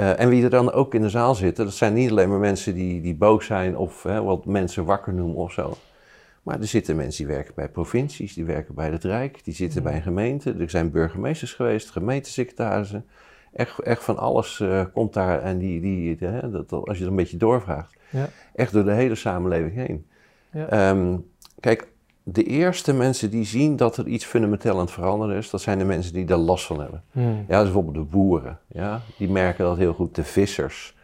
Eh, en wie er dan ook in de zaal zitten, dat zijn niet alleen maar mensen die, die boos zijn of hè, wat mensen wakker noemen of zo. Maar er zitten mensen die werken bij provincies, die werken bij het Rijk, die zitten bij een gemeente. Er zijn burgemeesters geweest, gemeentesecretarissen. Echt, echt van alles eh, komt daar en die, die, hè, dat, als je er een beetje doorvraagt, Ja. echt door de hele samenleving heen. Ja. Ehm, kijk, de eerste mensen die zien dat er iets fundamenteel aan het veranderen is, dat zijn de mensen die daar last van hebben. Hmm. Ja, dus bijvoorbeeld de boeren. Ja? Die merken dat heel goed. De vissers.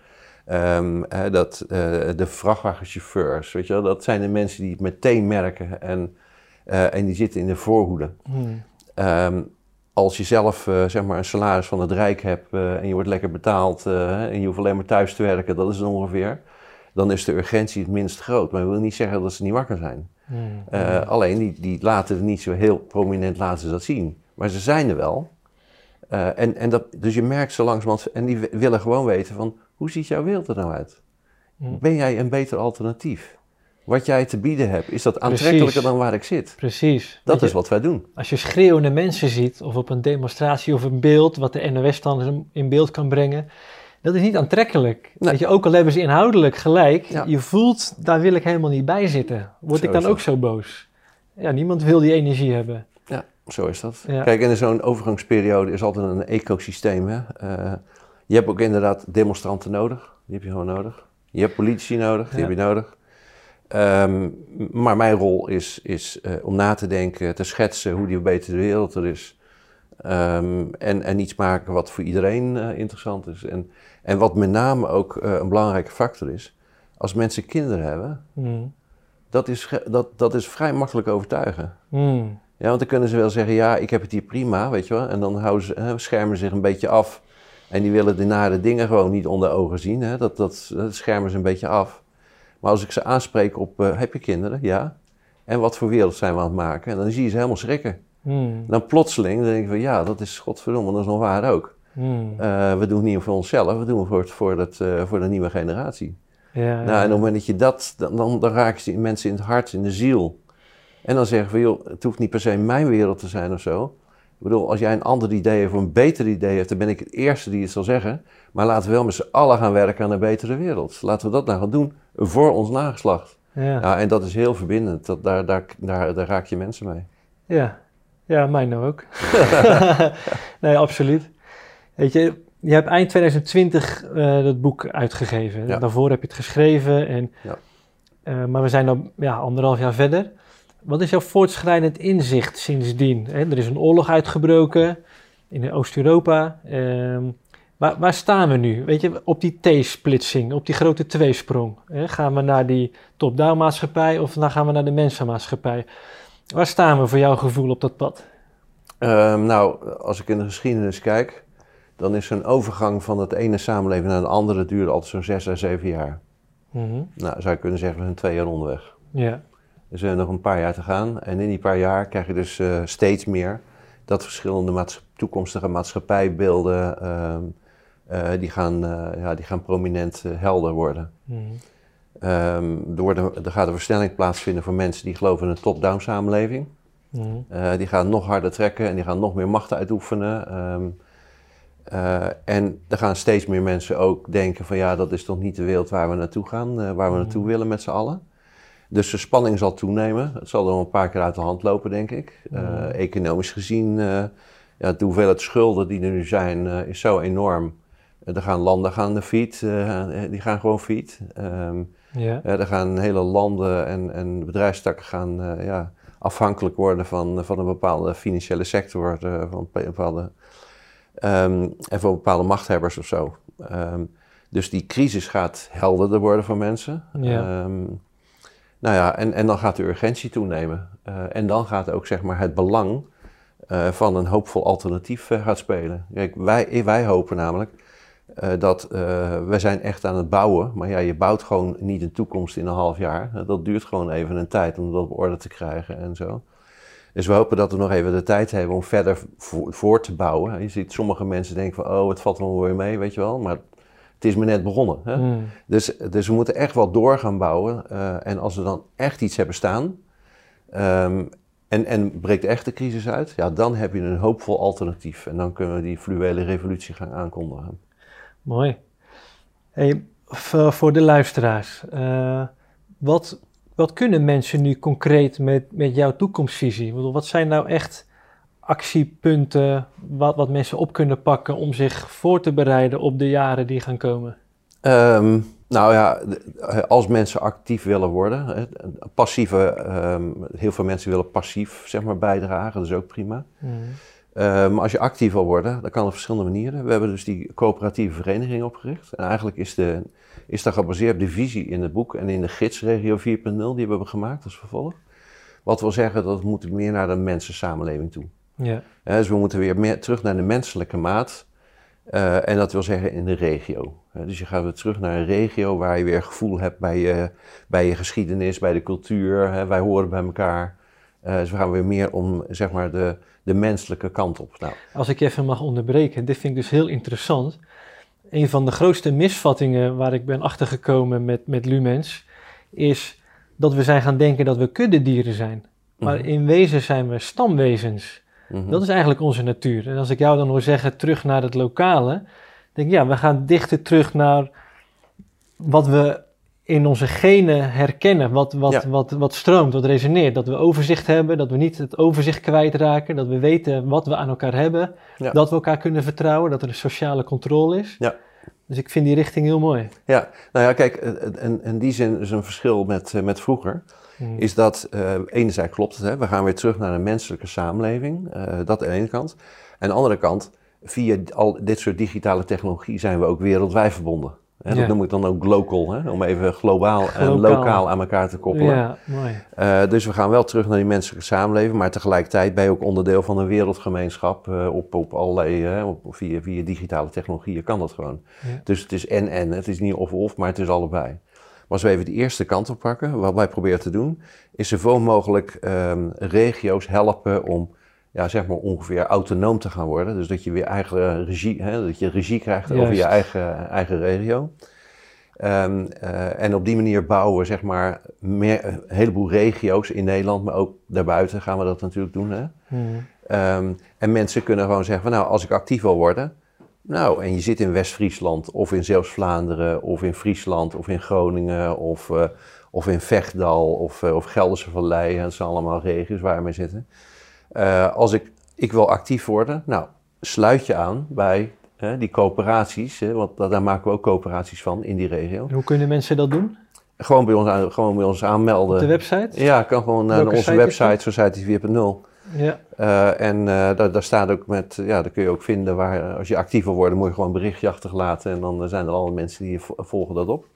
Ehm, hè, dat, eh, de vrachtwagenchauffeurs. Weet je wel? Dat zijn de mensen die het meteen merken. En, eh, en die zitten in de voorhoede. Hmm. Ehm, als je zelf eh, zeg maar een salaris van het Rijk hebt en je wordt lekker betaald en je hoeft alleen maar thuis te werken, dat is het ongeveer. Dan is de urgentie het minst groot. Maar dat wil niet zeggen dat ze niet wakker zijn. Hmm. Eh, Alleen die, die laten het niet zo heel prominent laten ze dat zien. Maar ze zijn er wel. Eh, en, en dat, dus je merkt zo langzamerhand, en die willen gewoon weten van, hoe ziet jouw wereld er nou uit? Hmm. Ben jij een beter alternatief? Wat jij te bieden hebt, is dat aantrekkelijker Precies. dan waar ik zit? Precies. Dat je, is wat wij doen. Als je schreeuwende mensen ziet, of op een demonstratie of een beeld, wat de NOS dan in beeld kan brengen, dat is niet aantrekkelijk. Nee. Weet je, ook al hebben ze inhoudelijk gelijk, Ja. je voelt, daar wil ik helemaal niet bij zitten. Word Zo ik dan ook dat. zo boos? Ja, niemand wil die energie hebben. Ja, zo is dat. Ja. Kijk, in zo'n overgangsperiode is altijd een ecosysteem. Hè? Eh, je hebt ook inderdaad demonstranten nodig. Die heb je gewoon nodig. Je hebt politici nodig, die Ja. heb je nodig. Ehm, maar mijn rol is, is eh, om na te denken, te schetsen hoe die betere wereld er is. Ehm, en, en iets maken wat voor iedereen eh, interessant is. En, en wat met name ook eh, een belangrijke factor is. Als mensen kinderen hebben, Hmm. dat is, dat, dat is vrij makkelijk overtuigen. Hmm. Ja, want dan kunnen ze wel zeggen, ja, ik heb het hier prima, weet je wel. En dan houden ze, hè, schermen ze zich een beetje af. En die willen de nare dingen gewoon niet onder ogen zien. Hè. Dat, dat, dat schermen ze een beetje af. Maar als ik ze aanspreek op, eh, heb je kinderen? Ja. En wat voor wereld zijn we aan het maken? En dan zie je ze helemaal schrikken. Hmm. Dan plotseling denk ik van, ja, dat is godverdomme, dat is nog waar ook. Hmm. Eh, we doen het niet voor onszelf, we doen het voor, het- voor, het, eh, voor de nieuwe generatie. Ja, Nou, en op het moment dat je dat, dan, dan, dan raken ze die mensen in het hart, in de ziel. En dan zeggen we, joh, het hoeft niet per se mijn wereld te zijn of zo. Ik bedoel, als jij een ander idee of een beter idee hebt, dan ben ik het eerste die het zal zeggen. Maar laten we wel met z'n allen gaan werken aan een betere wereld. Laten we dat nou gaan doen voor ons nageslacht. ja. Ja, en dat is heel verbindend. Dat, daar, daar, daar, daar raak je mensen mee. Ja, ja, mij nou ook. <laughs> <laughs> nee, absoluut. Weet je, je hebt eind 2020 eh, dat boek uitgegeven. Ja. Daarvoor heb je het geschreven. En, Ja. eh, maar we zijn dan ja, anderhalf jaar verder. Wat is jouw voortschrijdend inzicht sindsdien? Hè, er is een oorlog uitgebroken in Oost-Europa. Ehm, waar, waar staan we nu? Weet je, op die T-splitsing, op die grote tweesprong. Hè? Gaan we naar die top-down maatschappij of dan gaan we naar de mensenmaatschappij? Waar staan we voor jouw gevoel op dat pad? Ehm, nou, als ik in de geschiedenis kijk, dan is zo'n overgang van het ene samenleving naar het andere duurde altijd zo'n zes à zeven jaar. Mhm. Nou, zou je kunnen zeggen, we zijn twee jaar onderweg. Ja. We hebben nog een paar jaar te gaan. En in die paar jaar krijg je dus uh, steeds meer dat verschillende toekomstige maatschappijbeelden ehm, uh, die, gaan, uh, ja, die gaan prominent helder worden. Mm. Um, er, worden, er gaat een versnelling plaatsvinden voor mensen die geloven in een top-down samenleving. Mm. die gaan nog harder trekken en die gaan nog meer macht uitoefenen. Um, en er gaan steeds meer mensen ook denken van ja, dat is toch niet de wereld waar we naartoe gaan, waar we naartoe willen met z'n allen. Dus de spanning zal toenemen. Het zal er een paar keer uit de hand lopen, denk ik. economisch gezien, ja, de hoeveelheid schulden die er nu zijn, is zo enorm er gaan landen gaan de fiets, uh, die gaan gewoon fiets. Um, ja. er gaan hele landen en, en bedrijfstakken gaan uh, ja, afhankelijk worden van, van een bepaalde financiële sector, uh, van bepaalde, um, en van bepaalde machthebbers of zo. Um, dus die crisis gaat helderder worden voor mensen. Ja. nou ja, en, en dan gaat de urgentie toenemen. en dan gaat ook zeg maar het belang van een hoopvol alternatief gaat spelen. Kijk, wij, wij hopen namelijk uh, dat uh, we zijn echt aan het bouwen, maar ja, je bouwt gewoon niet een toekomst in een half jaar. Uh, dat duurt gewoon even een tijd om dat op orde te krijgen en zo. Dus we hopen dat we nog even de tijd hebben om verder voor, voor te bouwen. Je ziet sommige mensen denken van, oh, het valt wel weer mee, weet je wel. Maar het is maar net begonnen. Hè? Mm. Dus, dus we moeten echt wel door gaan bouwen. en als we dan echt iets hebben staan, um, en, en breekt echt de crisis uit, ja, dan heb je een hoopvol alternatief. En dan kunnen we die fluwele revolutie gaan aankondigen. Mooi. Hey, voor de luisteraars, uh, wat, wat kunnen mensen nu concreet met, met jouw toekomstvisie? Wat zijn nou echt actiepunten wat, wat mensen op kunnen pakken om zich voor te bereiden op de jaren die gaan komen? Um, nou ja, als mensen actief willen worden, passieve, um, heel veel mensen willen passief zeg maar, bijdragen, dat is ook prima. Mm. Uh, maar als je actief wil worden, dan kan op verschillende manieren. We hebben dus die coöperatieve vereniging opgericht. En eigenlijk is, de, is dat gebaseerd op de visie in het boek en in de gids Regio 4.0, die hebben we gemaakt als vervolg. Wat wil zeggen dat we moeten meer naar de mensensamenleving toe. Ja. Uh, dus we moeten weer meer terug naar de menselijke maat. Uh, en dat wil zeggen in de regio. dus je gaat weer terug naar een regio waar je weer gevoel hebt bij je, bij je geschiedenis, bij de cultuur. Hè. Wij horen bij elkaar. Uh, dus we gaan weer meer om zeg maar, de, de menselijke kant op. Nou. Als ik even mag onderbreken, dit vind ik dus heel interessant. Een van de grootste misvattingen waar ik ben achtergekomen met, met Lumens is dat we zijn gaan denken dat we kuddedieren zijn. Maar mhm. in wezen zijn we stamwezens. Mhm. Dat is eigenlijk onze natuur. En als ik jou dan hoor zeggen terug naar het lokale, denk ik ja, we gaan dichter terug naar wat we in onze genen herkennen wat, wat, wat, wat stroomt, wat resoneert. Dat we overzicht hebben, dat we niet het overzicht kwijtraken, dat we weten wat we aan elkaar hebben, dat we elkaar kunnen vertrouwen, dat er een sociale controle is. Ja. Dus ik vind die richting heel mooi. Ja, nou ja, kijk, en in die zin is een verschil met, eh, met vroeger. Hmm. Is dat, uh, enerzijds klopt het, hè, we gaan weer terug naar een menselijke samenleving. Uh, dat aan de ene kant. En aan de andere kant, via al dit soort digitale technologie zijn we ook wereldwijd verbonden. Hè, dat noem ik dan ook local, hè, om even globaal en lokaal aan elkaar te koppelen. Ja, mooi. Uh, dus we gaan wel terug naar die menselijke samenleving, maar tegelijkertijd ben je ook onderdeel van een wereldgemeenschap uh, op, op allerlei, op, via, via digitale technologieën kan dat gewoon. Dus het is en-en, het is niet of-of, maar het is allebei. Maar als we even de eerste kant op pakken, wat wij proberen te doen, is zoveel mogelijk um, regio's helpen om ja, zeg maar ongeveer autonoom te gaan worden. Dus dat je weer eigen regie, hè, dat je regie krijgt over je eigen, eigen regio. Um, uh, en op die manier bouwen we zeg maar meer, een heleboel regio's in Nederland, maar ook daarbuiten gaan we dat natuurlijk doen. Hè? Hmm. Um, en mensen kunnen gewoon zeggen van nou, als ik actief wil worden, nou, en je zit in West-Friesland of in Zeeuws-Vlaanderen of in Friesland of in Groningen of, uh, of in Vechtdal of, uh, of Gelderse Vallei, dat zijn allemaal regio's waar we mee zitten. Uh, als ik, ik wil actief worden, nou, sluit je aan bij die coöperaties, hè, want daar maken we ook coöperaties van in die regio. hoe kunnen mensen dat doen? Gewoon bij ons, aan, gewoon bij ons aanmelden. Op de website? Ja, kan gewoon naar onze website, Society 4.0. Ja. Uh, en uh, daar, daar, staat ook met, ja, daar kun je ook vinden waar, als je actief wil worden, moet je gewoon een berichtje achterlaten en dan zijn er alle mensen die volgen dat op.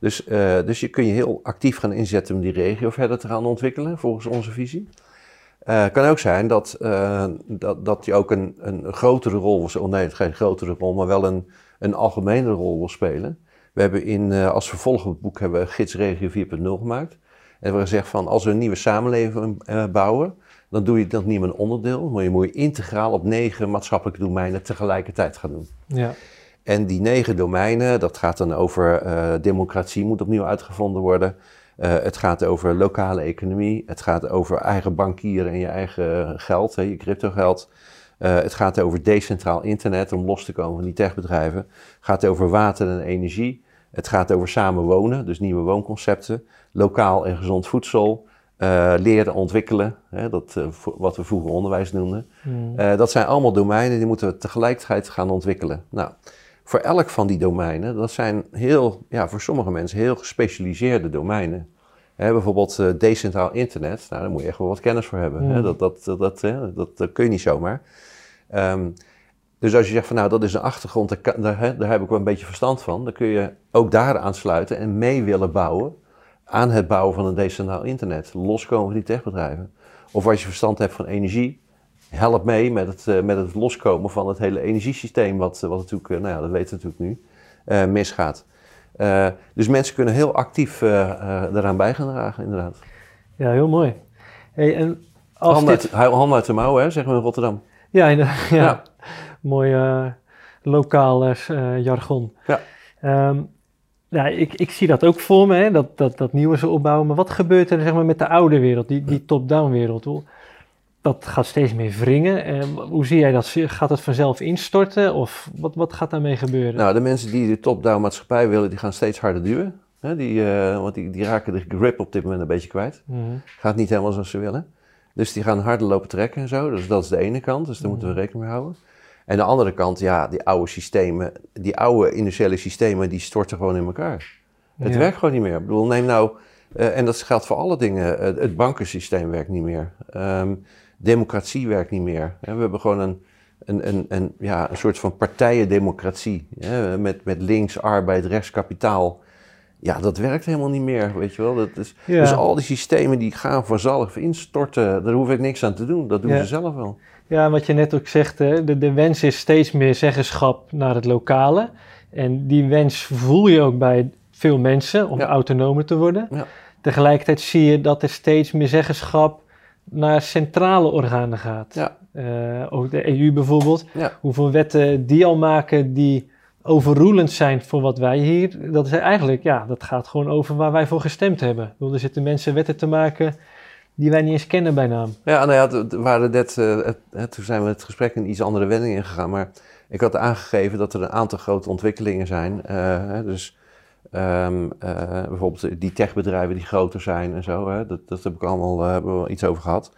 Dus, dus je kun je heel actief gaan inzetten om die regio verder te gaan ontwikkelen, volgens onze visie. Het uh, kan ook zijn dat, uh, dat, dat je ook een, een grotere rol wil oh nee, geen grotere rol, maar wel een, een algemene rol wil spelen. We hebben in, uh, als vervolg op het boek hebben we Gids Regio 4.0 gemaakt. En we gezegd van als we een nieuwe samenleving bouwen, dan doe je dat niet met een onderdeel, maar je moet je integraal op negen maatschappelijke domeinen tegelijkertijd gaan doen. Ja. En die negen domeinen, dat gaat dan over democratie moet opnieuw uitgevonden worden. Uh, het gaat over lokale economie. Het gaat over eigen bankieren en je eigen geld, hè, je cryptogeld. Uh, het gaat over decentraal internet om los te komen van die techbedrijven. Het gaat over water en energie. Het gaat over samenwonen, dus nieuwe woonconcepten. Lokaal en gezond voedsel. Uh, leren ontwikkelen, hè, dat, wat we vroeger onderwijs noemden. Mm. dat zijn allemaal domeinen die moeten we tegelijkertijd gaan ontwikkelen. Nou, voor elk van die domeinen, dat zijn heel, ja, voor sommige mensen heel gespecialiseerde domeinen. Bijvoorbeeld uh, decentraal internet, nou, daar moet je echt wel wat kennis voor hebben. Ja. Dat, dat, dat, dat, dat, dat kun je niet zomaar. Um, dus als je zegt van nou, dat is een achtergrond, daar, kan, daar, hè, daar heb ik wel een beetje verstand van, dan kun je ook daar aansluiten en mee willen bouwen aan het bouwen van een decentraal internet. Loskomen van die techbedrijven. Of als je verstand hebt van energie, help mee met het, uh, met het loskomen van het hele energiesysteem, wat, wat natuurlijk, uh, nou ja, dat weten we natuurlijk nu, misgaat. Dus mensen kunnen heel actief daaraan bij gaan dragen, inderdaad. Ja, heel mooi. Hey, en als hand, dit... uit, de mouw, hè, zeggen we in Rotterdam. Ja, ja, <laughs> ja. Ja. mooi uh, lokaal uh, jargon. Ja. Um, ja, ik, ik zie dat ook voor me, hè, dat, dat, dat nieuwe ze opbouwen. Maar wat gebeurt er zeg maar, met de oude wereld, die, die top-down wereld? Dat gaat steeds meer wringen. En hoe zie jij dat? Gaat het vanzelf instorten of wat, wat gaat daarmee gebeuren? Nou, de mensen die de top-down maatschappij willen, die gaan steeds harder duwen. Hè, die, uh, want die, die raken de grip op dit moment een beetje kwijt. Mm -hmm. Gaat niet helemaal zoals ze willen. Dus die gaan harder lopen trekken en zo. Dus dat is de ene kant, dus daar moeten we rekening mee houden. En de andere kant, ja, die oude systemen, die oude industriële systemen, die storten gewoon in elkaar. Het Ja. werkt gewoon niet meer. Ik bedoel, neem nou, uh, en dat geldt voor alle dingen, het bankensysteem werkt niet meer. Um, democratie werkt niet meer. We hebben gewoon een, een, een, een, ja, een soort van partijendemocratie. Hè? Met, met links, arbeid, rechts, kapitaal. Ja, dat werkt helemaal niet meer, weet je wel. Dat is, Ja. Dus al die systemen die gaan vanzelf instorten. Daar hoef ik niks aan te doen. Dat doen Ja. ze zelf wel. Ja, wat je net ook zegt, hè, de, de wens is steeds meer zeggenschap naar het lokale. En die wens voel je ook bij veel mensen om Ja. autonomer te worden. Ja. Tegelijkertijd zie je dat er steeds meer zeggenschap naar centrale organen gaat. Ja. Eh, ook de EU bijvoorbeeld. Ja. Hoeveel wetten die al maken die overroelend zijn voor wat wij hier. Dat is eigenlijk, ja, dat gaat gewoon over waar wij voor gestemd hebben. Bedoel, er zitten mensen wetten te maken die wij niet eens kennen bij naam. Ja, nou ja, het- waren net, eh, het- het- toen zijn we het gesprek in iets andere wending ingegaan. Maar ik had aangegeven dat er een aantal grote ontwikkelingen zijn. Eh, dus ehm, eh, bijvoorbeeld die techbedrijven die groter zijn en zo. Hè, dat, dat heb ik allemaal eh, hebben we wel iets over gehad.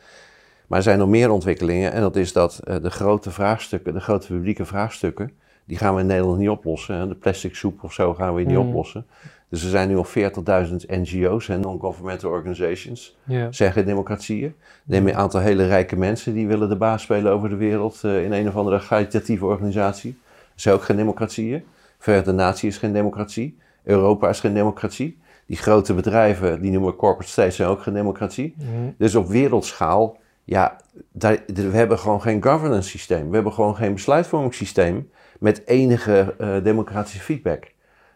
Maar er zijn nog meer ontwikkelingen. En dat is dat eh, de grote vraagstukken, de grote publieke vraagstukken, die gaan we in Nederland niet oplossen. Hè. De plastic soep of zo gaan we niet Hmm. oplossen. Dus er zijn nu al 40.000 NGO's, hè, non-governmental organizations Ja. zeggen democratieën. Neem een aantal hele rijke mensen die willen de baas spelen over de wereld in een of andere caritatieve organisatie. Dat is ook geen democratieën. Verenigde Naties is geen democratie. Europa is geen democratie. Die grote bedrijven, die noemen corporate states, zijn ook geen democratie. Mhm. Dus op wereldschaal, ja, daar, we hebben gewoon geen governance systeem. We hebben gewoon geen besluitvormingssysteem met enige eh, democratische feedback.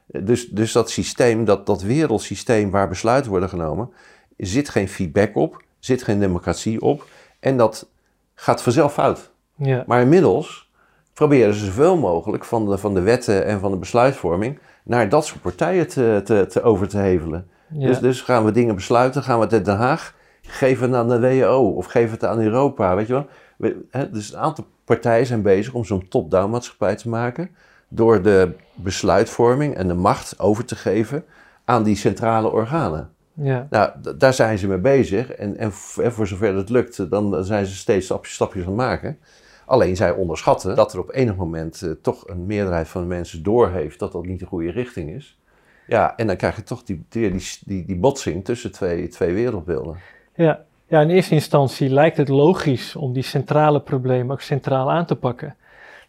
Dus, dus dat systeem, dat, dat wereldsysteem waar besluiten worden genomen, zit geen feedback op, zit geen democratie op en dat gaat vanzelf fout. Ja. Maar inmiddels proberen ze zoveel mogelijk van de, van de wetten en van de besluitvorming naar dat soort partijen te, te, te over te hevelen. Ja. Dus, dus gaan we dingen besluiten, gaan we het in Den Haag, geven het aan de WHO of geven het aan Europa, weet je wel. We- hè, dus een aantal partijen zijn bezig om zo'n top-down maatschappij te maken door de besluitvorming en de macht over te geven aan die centrale organen. ja. Nou, daar zijn ze mee bezig. En, en voor zover het lukt, dan zijn ze steeds stapjes, stapjes aan het maken. Alleen zij onderschatten dat er op enig moment eh, toch een meerderheid van de mensen doorheeft dat dat niet de goede richting is. Ja, en dan krijg je toch die, die, die, die, botsing tussen twee, twee wereldbeelden. Ja. ja, in eerste instantie lijkt het logisch om die centrale problemen ook centraal aan te pakken.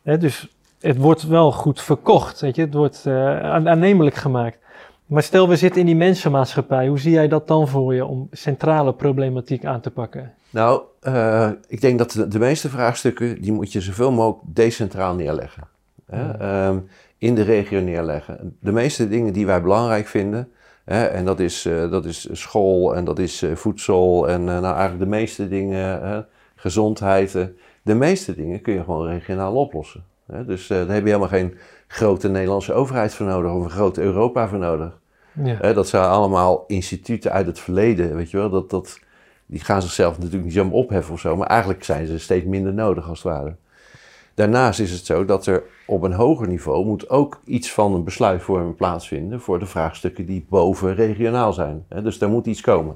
Dus het wordt wel goed verkocht, weet je? het wordt eh, aan- aannemelijk gemaakt. Maar stel we zitten in die mensenmaatschappij, hoe zie jij dat dan voor je om centrale problematiek aan te pakken? Nou, eh, ik denk dat de, de meeste vraagstukken, die moet je zoveel mogelijk decentraal neerleggen. Hè? Ja. Ehm, in de regio neerleggen. De meeste dingen die wij belangrijk vinden, Hè? En dat is, eh, dat is school en dat is eh, voedsel en nou, eigenlijk de meeste dingen, hè? gezondheid. de meeste dingen kun je gewoon regionaal oplossen. Hè? Dus daar heb je helemaal geen grote Nederlandse overheid voor nodig of een groot Europa voor nodig. Ja. dat zijn allemaal instituten uit het verleden, weet je wel. Dat, dat, die gaan zichzelf natuurlijk niet zomaar opheffen of zo, maar eigenlijk zijn ze steeds minder nodig als het ware. Daarnaast is het zo dat er op een hoger niveau moet ook iets van een besluitvorming plaatsvinden voor de vraagstukken die boven regionaal zijn. Dus daar moet iets komen.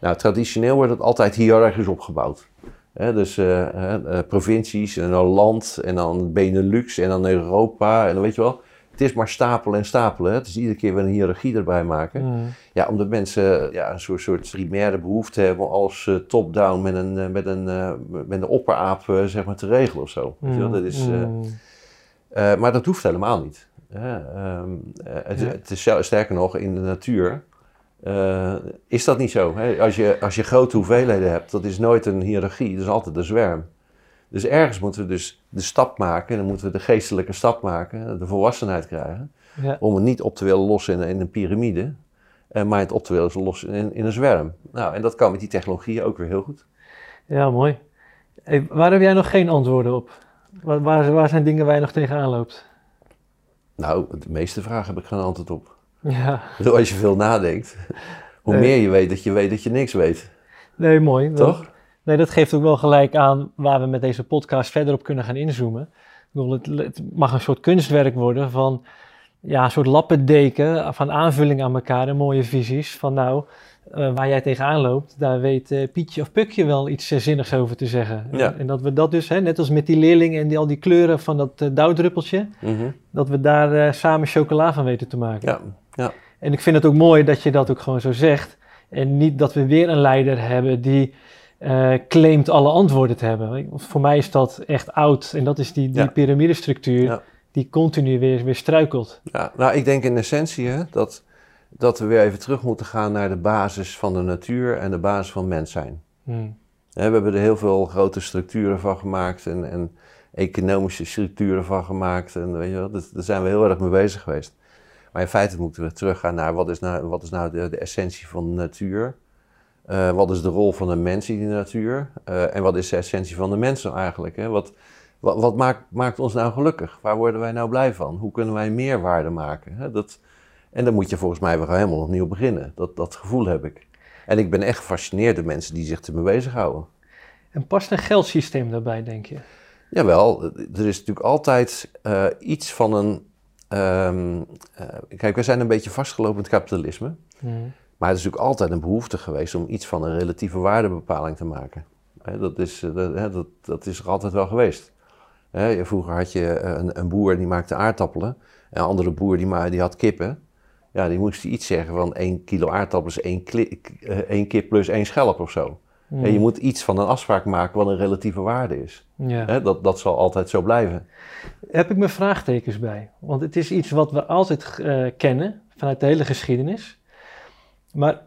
Nou, traditioneel wordt het altijd hiërarchisch opgebouwd. dus uh, uh, provincies en dan land en dan Benelux en dan Europa en dan weet je wel het is maar stapelen en stapelen. Het is iedere keer weer een hiërarchie erbij maken. Mm. Ja, omdat mensen ja, een soort, soort primaire behoefte hebben om alles uh, top-down met een, uh, met een, uh, met een opperaap zeg maar te regelen of zo. Mm. Dat is, mm. maar dat hoeft helemaal niet. Um, het, het, is sterker nog, in de natuur is dat niet zo. Hè? Als, je, als je grote hoeveelheden hebt, dat is nooit een hiërarchie, dat is altijd een zwerm. Dus ergens moeten we dus de stap maken, dan moeten we de geestelijke stap maken, de volwassenheid krijgen, ja. om het niet op te willen lossen in, in een piramide, uh, maar het op te willen lossen in, in, een zwerm. Nou, en dat kan met die technologieën ook weer heel goed. Ja, mooi. Hey, waar heb jij nog geen antwoorden op? Waar, waar, waar zijn dingen waar je nog tegenaan loopt? Nou, de meeste vragen heb ik geen antwoord op. Ja. als je veel nadenkt, hoe meer je weet dat je weet dat je niks weet. Nee, mooi. Toch? Nee, dat geeft ook wel gelijk aan waar we met deze podcast verder op kunnen gaan inzoomen. Ik bedoel, het, het mag een soort kunstwerk worden van ja, een soort lappendeken van aanvulling aan elkaar en mooie visies. Van nou, uh, waar jij tegenaan loopt, daar weet uh, Pietje of Pukje wel iets uh, zinnigs over te zeggen. Ja. En dat we dat dus, hè, net als met die leerling en die, al die kleuren van dat dauwdruppeltje, mm dat we daar samen chocola van weten te maken. Ja. Ja. En ik vind het ook mooi dat je dat ook gewoon zo zegt. En niet dat we weer een leider hebben die uh, claimt alle antwoorden te hebben. Voor mij is dat echt oud en dat is die, die piramidestructuur die continu weer, weer struikelt. Ja, nou, ik denk in essentie hè, dat, dat we weer even terug moeten gaan naar de basis van de natuur en de basis van mens zijn. Hmm. we hebben er heel veel grote structuren van gemaakt en, en economische structuren van gemaakt. En weet je wel, daar zijn we heel erg mee bezig geweest. Maar in feite moeten we teruggaan naar wat is nou, wat is nou de, de essentie van de natuur. Uh, wat is de rol van de mens in de natuur? Uh, en wat is de essentie van de mensen eigenlijk? Hè? Wat, wat, wat maakt, maakt, ons nou gelukkig? Waar worden wij nou blij van? Hoe kunnen wij meerwaarde maken? Hè? Dat, en dan moet je volgens mij weer helemaal opnieuw beginnen. Dat, dat gevoel heb ik. En ik ben echt gefascineerd door mensen die zich ermee bezighouden. En past een geldsysteem daarbij, denk je? Jawel, er is natuurlijk altijd uh, iets van een. Um, kijk, we zijn een beetje vastgelopen in het kapitalisme. Mm. Maar het is natuurlijk altijd een behoefte geweest om iets van een relatieve waardebepaling te maken. dat, is, eh, dat, dat, dat is er altijd wel geweest. vroeger had je eh, een, een, boer die maakte aardappelen. En een andere boer die, die had kippen. Ja, die moest iets zeggen van 1 kilo aardappelen is 1, eh, één kip plus één schelp of zo. Hmm. En je moet iets van een afspraak maken wat een relatieve waarde is. Ja. dat, dat zal altijd zo blijven. Heb ik mijn vraagtekens bij. Want het is iets wat we altijd kennen vanuit de hele geschiedenis. Maar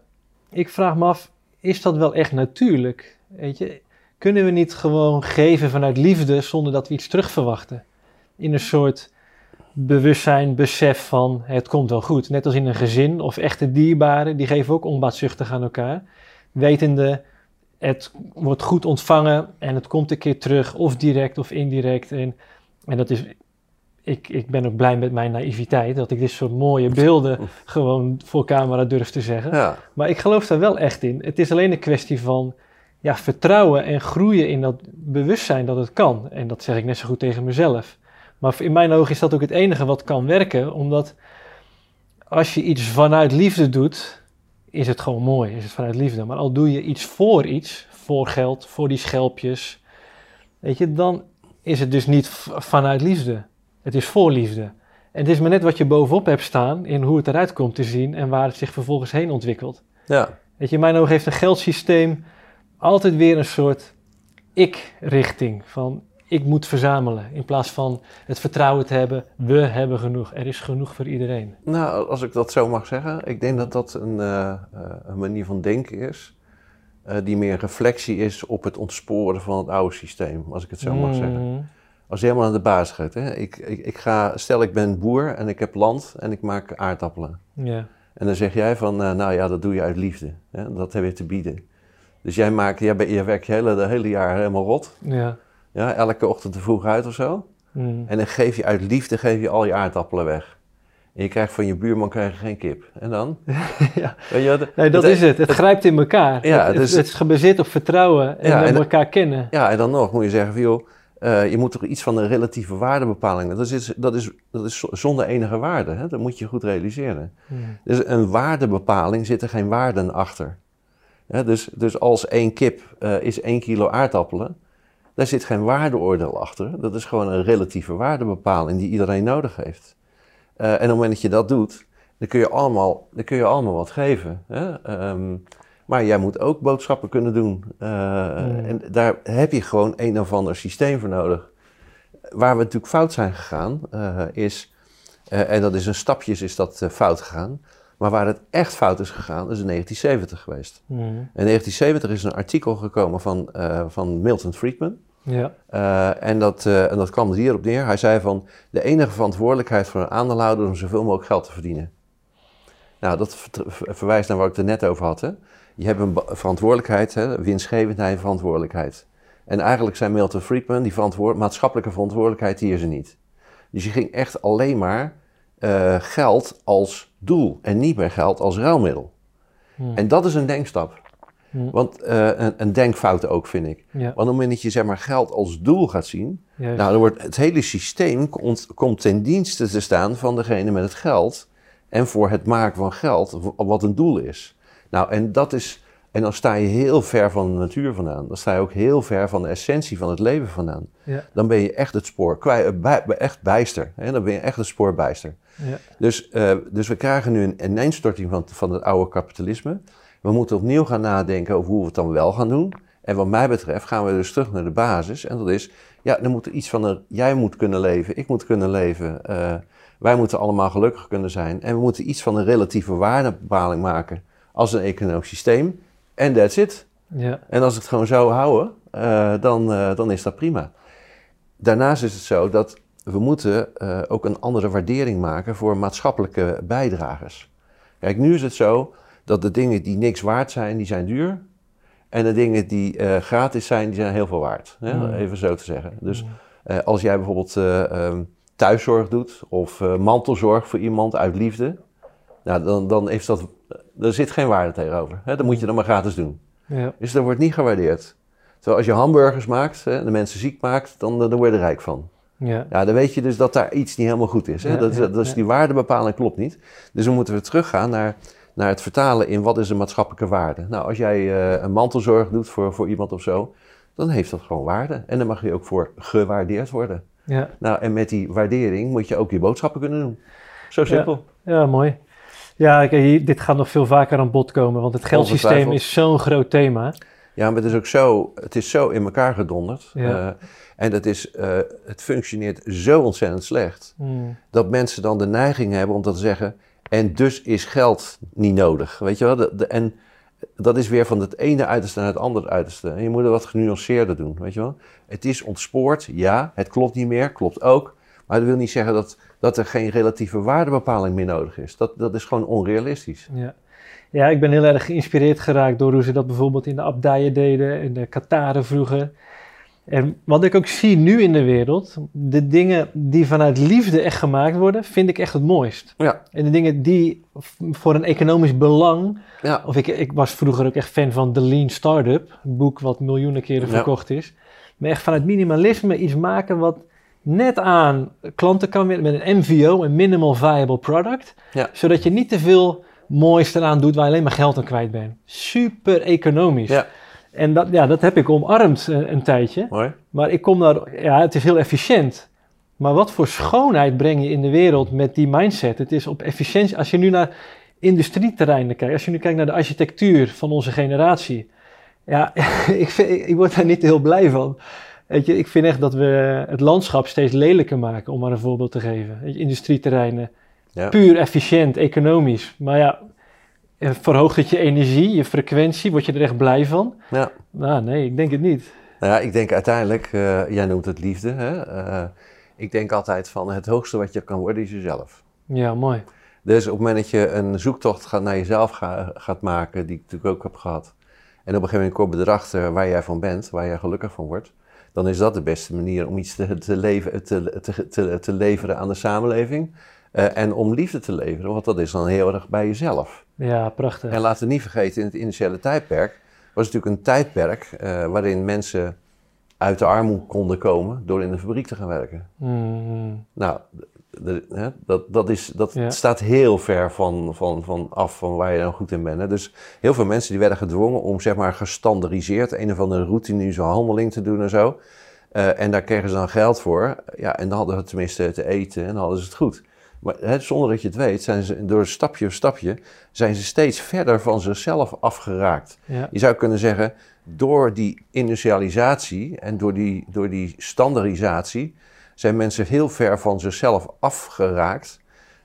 ik vraag me af, is dat wel echt natuurlijk? Weet je, kunnen we niet gewoon geven vanuit liefde zonder dat we iets terugverwachten? In een soort bewustzijn, besef van het komt wel goed. Net als in een gezin of echte dierbaren, die geven ook onbaatzuchtig aan elkaar. Wetende, het wordt goed ontvangen en het komt een keer terug, of direct of indirect. En, en dat is ik, ik ben ook blij met mijn naïviteit, dat ik dit soort mooie beelden <laughs> gewoon voor camera durf te zeggen. Ja. Maar ik geloof daar wel echt in. Het is alleen een kwestie van ja, vertrouwen en groeien in dat bewustzijn dat het kan. En dat zeg ik net zo goed tegen mezelf. Maar in mijn ogen is dat ook het enige wat kan werken, omdat als je iets vanuit liefde doet, is het gewoon mooi, is het vanuit liefde. Maar al doe je iets voor iets, voor geld, voor die schelpjes, weet je, dan is het dus niet vanuit liefde. Het is voorliefde. En het is maar net wat je bovenop hebt staan in hoe het eruit komt te zien en waar het zich vervolgens heen ontwikkelt. Ja. Weet je, in mijn ogen heeft een geldsysteem altijd weer een soort ik-richting. Van ik moet verzamelen. In plaats van het vertrouwen te hebben, we hebben genoeg. Er is genoeg voor iedereen. Nou, als ik dat zo mag zeggen, ik denk dat dat een, uh, een manier van denken is. Uh, die meer reflectie is op het ontsporen van het oude systeem, als ik het zo mag zeggen. Als je helemaal aan de basis gaat. Hè? Ik, ik, ik, ga, stel ik ben boer en ik heb land en ik maak aardappelen. Ja. En dan zeg jij van, eh, nou ja, dat doe je uit liefde. Hè? Dat heb je te bieden. Dus jij, maakt, jij, ben- jij werkt je hele, de hele jaar helemaal rot. Ja. Ja, elke ochtend te vroeg uit of zo. Mm. En dan geef je uit liefde geef je al je aardappelen weg. En je krijgt van je buurman krijg je geen kip. En dan? <laughs> Ja. Weet je wat? Nee, dat is het. Het grijpt in elkaar. Ja, het, dus- het is gebaseerd op vertrouwen en, Ja, en en- elkaar kennen. Ja, en dan nog moet je zeggen van joh, eh, je moet toch iets van een relatieve waardebepaling. Dat is, dat is, dat is zonder enige waarde. Hè? Dat moet je goed realiseren. Mm. Dus een waardebepaling zit er geen waarden achter. Hè, dus, dus als één kip eh, is één kilo aardappelen, daar zit geen waardeoordeel achter. Dat is gewoon een relatieve waardebepaling die iedereen nodig heeft. Eh, en op het moment dat je dat doet, dan kun je allemaal, dan kun je allemaal wat geven. Hè? Ehm, maar jij moet ook boodschappen kunnen doen. Eh, En daar heb je gewoon een of ander systeem voor nodig. Waar we natuurlijk fout zijn gegaan, eh, is, eh, en dat is een stapjes is dat fout gegaan. Maar waar het echt fout is gegaan, is in 1970 geweest. Mm. In 1970 is een artikel gekomen van, van Milton Friedman. Ja. En, dat, en dat kwam er hierop neer. Hij zei van, de enige verantwoordelijkheid voor een aandeelhouder is om zoveel mogelijk geld te verdienen. Nou, dat ver- ver- verwijst naar wat ik er net over had. Hè? Je hebt een verantwoordelijkheid, hè? winstgevendheid en verantwoordelijkheid. En eigenlijk zei Milton Friedman, die verantwoord, maatschappelijke verantwoordelijkheid, die is er niet. Dus je ging echt alleen maar eh, geld als doel en niet meer geld als ruilmiddel. Mm. En dat is een denkstap. Mm. Want eh, een, een denkfout ook, vind ik. Ja. Want op het moment dat je zeg maar, geld als doel gaat zien, Juist. nou, dan wordt het hele systeem komt, komt ten dienste te staan van degene met het geld en voor het maken van geld, wat een doel is. Nou, en dat is, en dan sta je heel ver van de natuur vandaan. Dan sta je ook heel ver van de essentie van het leven vandaan. Ja. Dan ben je echt het spoor kwijt, eh, bij- echt bijster. Hè? Dan ben je echt het spoor bijster. Ja. Dus, eh, dus we krijgen nu een ineenstorting van, van het oude kapitalisme. We moeten opnieuw gaan nadenken over hoe we het dan wel gaan doen. En wat mij betreft gaan we dus terug naar de basis. En dat is, ja, er moet iets van een, jij moet kunnen leven, ik moet kunnen leven. eh, wij moeten allemaal gelukkig kunnen zijn. En we moeten iets van een relatieve waardebepaling maken als een economisch systeem. En that's it. Ja. En als het gewoon zo houden, eh, dan, eh, dan is dat prima. Daarnaast is het zo dat we moeten eh, ook een andere waardering maken voor maatschappelijke bijdragers. Kijk, nu is het zo dat de dingen die niks waard zijn, die zijn duur. En de dingen die gratis zijn, die zijn heel veel waard. Hè? Mm. Even zo te zeggen. Dus eh, als jij bijvoorbeeld eh, ehm, thuiszorg doet of mantelzorg voor iemand uit liefde, nou, dan, dan heeft dat, er zit geen waarde tegenover. Hè? Dan moet je dat maar gratis doen. Ja. Dus dat wordt niet gewaardeerd. Terwijl als je hamburgers maakt hè, en de mensen ziek maakt, dan, dan word je er rijk van. Ja. Ja, dan weet je dus dat daar iets niet helemaal goed is. Hè? Ja, dat, ja, dat is die waardebepaling klopt niet. Dus dan moeten we teruggaan naar, naar het vertalen in wat is een maatschappelijke waarde. Nou, als jij eh, een mantelzorg doet voor, voor iemand of zo, dan heeft dat gewoon waarde. En dan mag je ook voor gewaardeerd worden. Ja. Nou, en met die waardering moet je ook je boodschappen kunnen doen. Zo simpel. Ja, mooi. Ja, kijk, dit gaat nog veel vaker aan bod komen, want het geldsysteem is zo'n groot thema. Ja, maar het is ook zo, het is zo in elkaar gedonderd. Ja. Eh, en dat is, eh, het functioneert zo ontzettend slecht. Mm. dat mensen dan de neiging hebben om dat te zeggen. En dus is geld niet nodig. Weet je wel? De, de- en dat is weer van het ene uiterste naar het andere uiterste. En je moet het wat genuanceerder doen. Weet je wel? Het is ontspoord, ja. Het klopt niet meer, klopt ook. Maar dat wil niet zeggen dat, dat er geen relatieve waardebepaling meer nodig is. Dat, dat is gewoon onrealistisch. Ja. ja, ik ben heel erg geïnspireerd geraakt door hoe ze dat bijvoorbeeld in de abdijen deden, in de Kataren vroeger. En wat ik ook zie nu in de wereld, de dingen die vanuit liefde echt gemaakt worden, vind ik echt het mooist. Ja, En de dingen die voor een economisch belang, ja. of ik, ik was vroeger ook echt fan van The Lean Startup, een boek wat miljoenen keren Ja. verkocht is. Maar echt vanuit minimalisme iets maken wat net aan klanten kan met met een MVO, een Minimal Viable Product. Ja. Zodat je niet te veel moois eraan doet waar je alleen maar geld aan kwijt bent. Super economisch. Ja. En dat, ja, dat heb ik omarmd eh, een tijdje. Mooi. Maar ik kom daar, ja, het is heel efficiënt. Maar wat voor schoonheid breng je in de wereld met die mindset? Het is op efficiëntie. Als je nu naar industrieterreinen kijkt, als je nu kijkt naar de architectuur van onze generatie. Ja, <laughs> ik, vind, ik word daar niet heel blij van. Weet je, ik vind echt dat we het landschap steeds lelijker maken, om maar een voorbeeld te geven. Weet je, industrieterreinen, Ja. puur efficiënt, economisch. Maar ja, eh, verhoogt het je energie, je frequentie? Word je er echt blij van? Ja. Nou, nee, ik denk het niet. Nou ja, ik denk uiteindelijk, eh, jij noemt het liefde. Hè? Eh, ik denk altijd van het hoogste wat je kan worden is jezelf. Ja, mooi. Dus op het moment dat je een zoektocht gaat naar jezelf ga- gaat maken, die ik natuurlijk ook heb gehad, en op een gegeven moment kom je erachter waar jij van bent, waar jij gelukkig van wordt, dan is dat de beste manier om iets te, te, leven, te, te, te, leveren aan de samenleving. eh, en om liefde te leveren, want dat is dan heel erg bij jezelf. Ja, prachtig. En laten we niet vergeten, in het initiële tijdperk was het natuurlijk een tijdperk eh, waarin mensen uit de armoede konden komen door in de fabriek te gaan werken. Mm, Nou, hè, dat, dat, is, dat Ja. staat heel ver van, van, van af van waar je dan goed in bent. Hè. Dus heel veel mensen die werden gedwongen om zeg maar gestandardiseerd een of andere routineuze handeling te doen en zo. Eh, en daar kregen ze dan geld voor. Ja, en dan hadden ze tenminste te eten en dan hadden ze het goed. Maar hè, zonder dat je het weet, zijn ze door stapje voor stapje, zijn ze steeds verder van zichzelf afgeraakt. ja. Je zou kunnen zeggen, door die industrialisatie en door die, door die standaardisatie zijn mensen heel ver van zichzelf afgeraakt.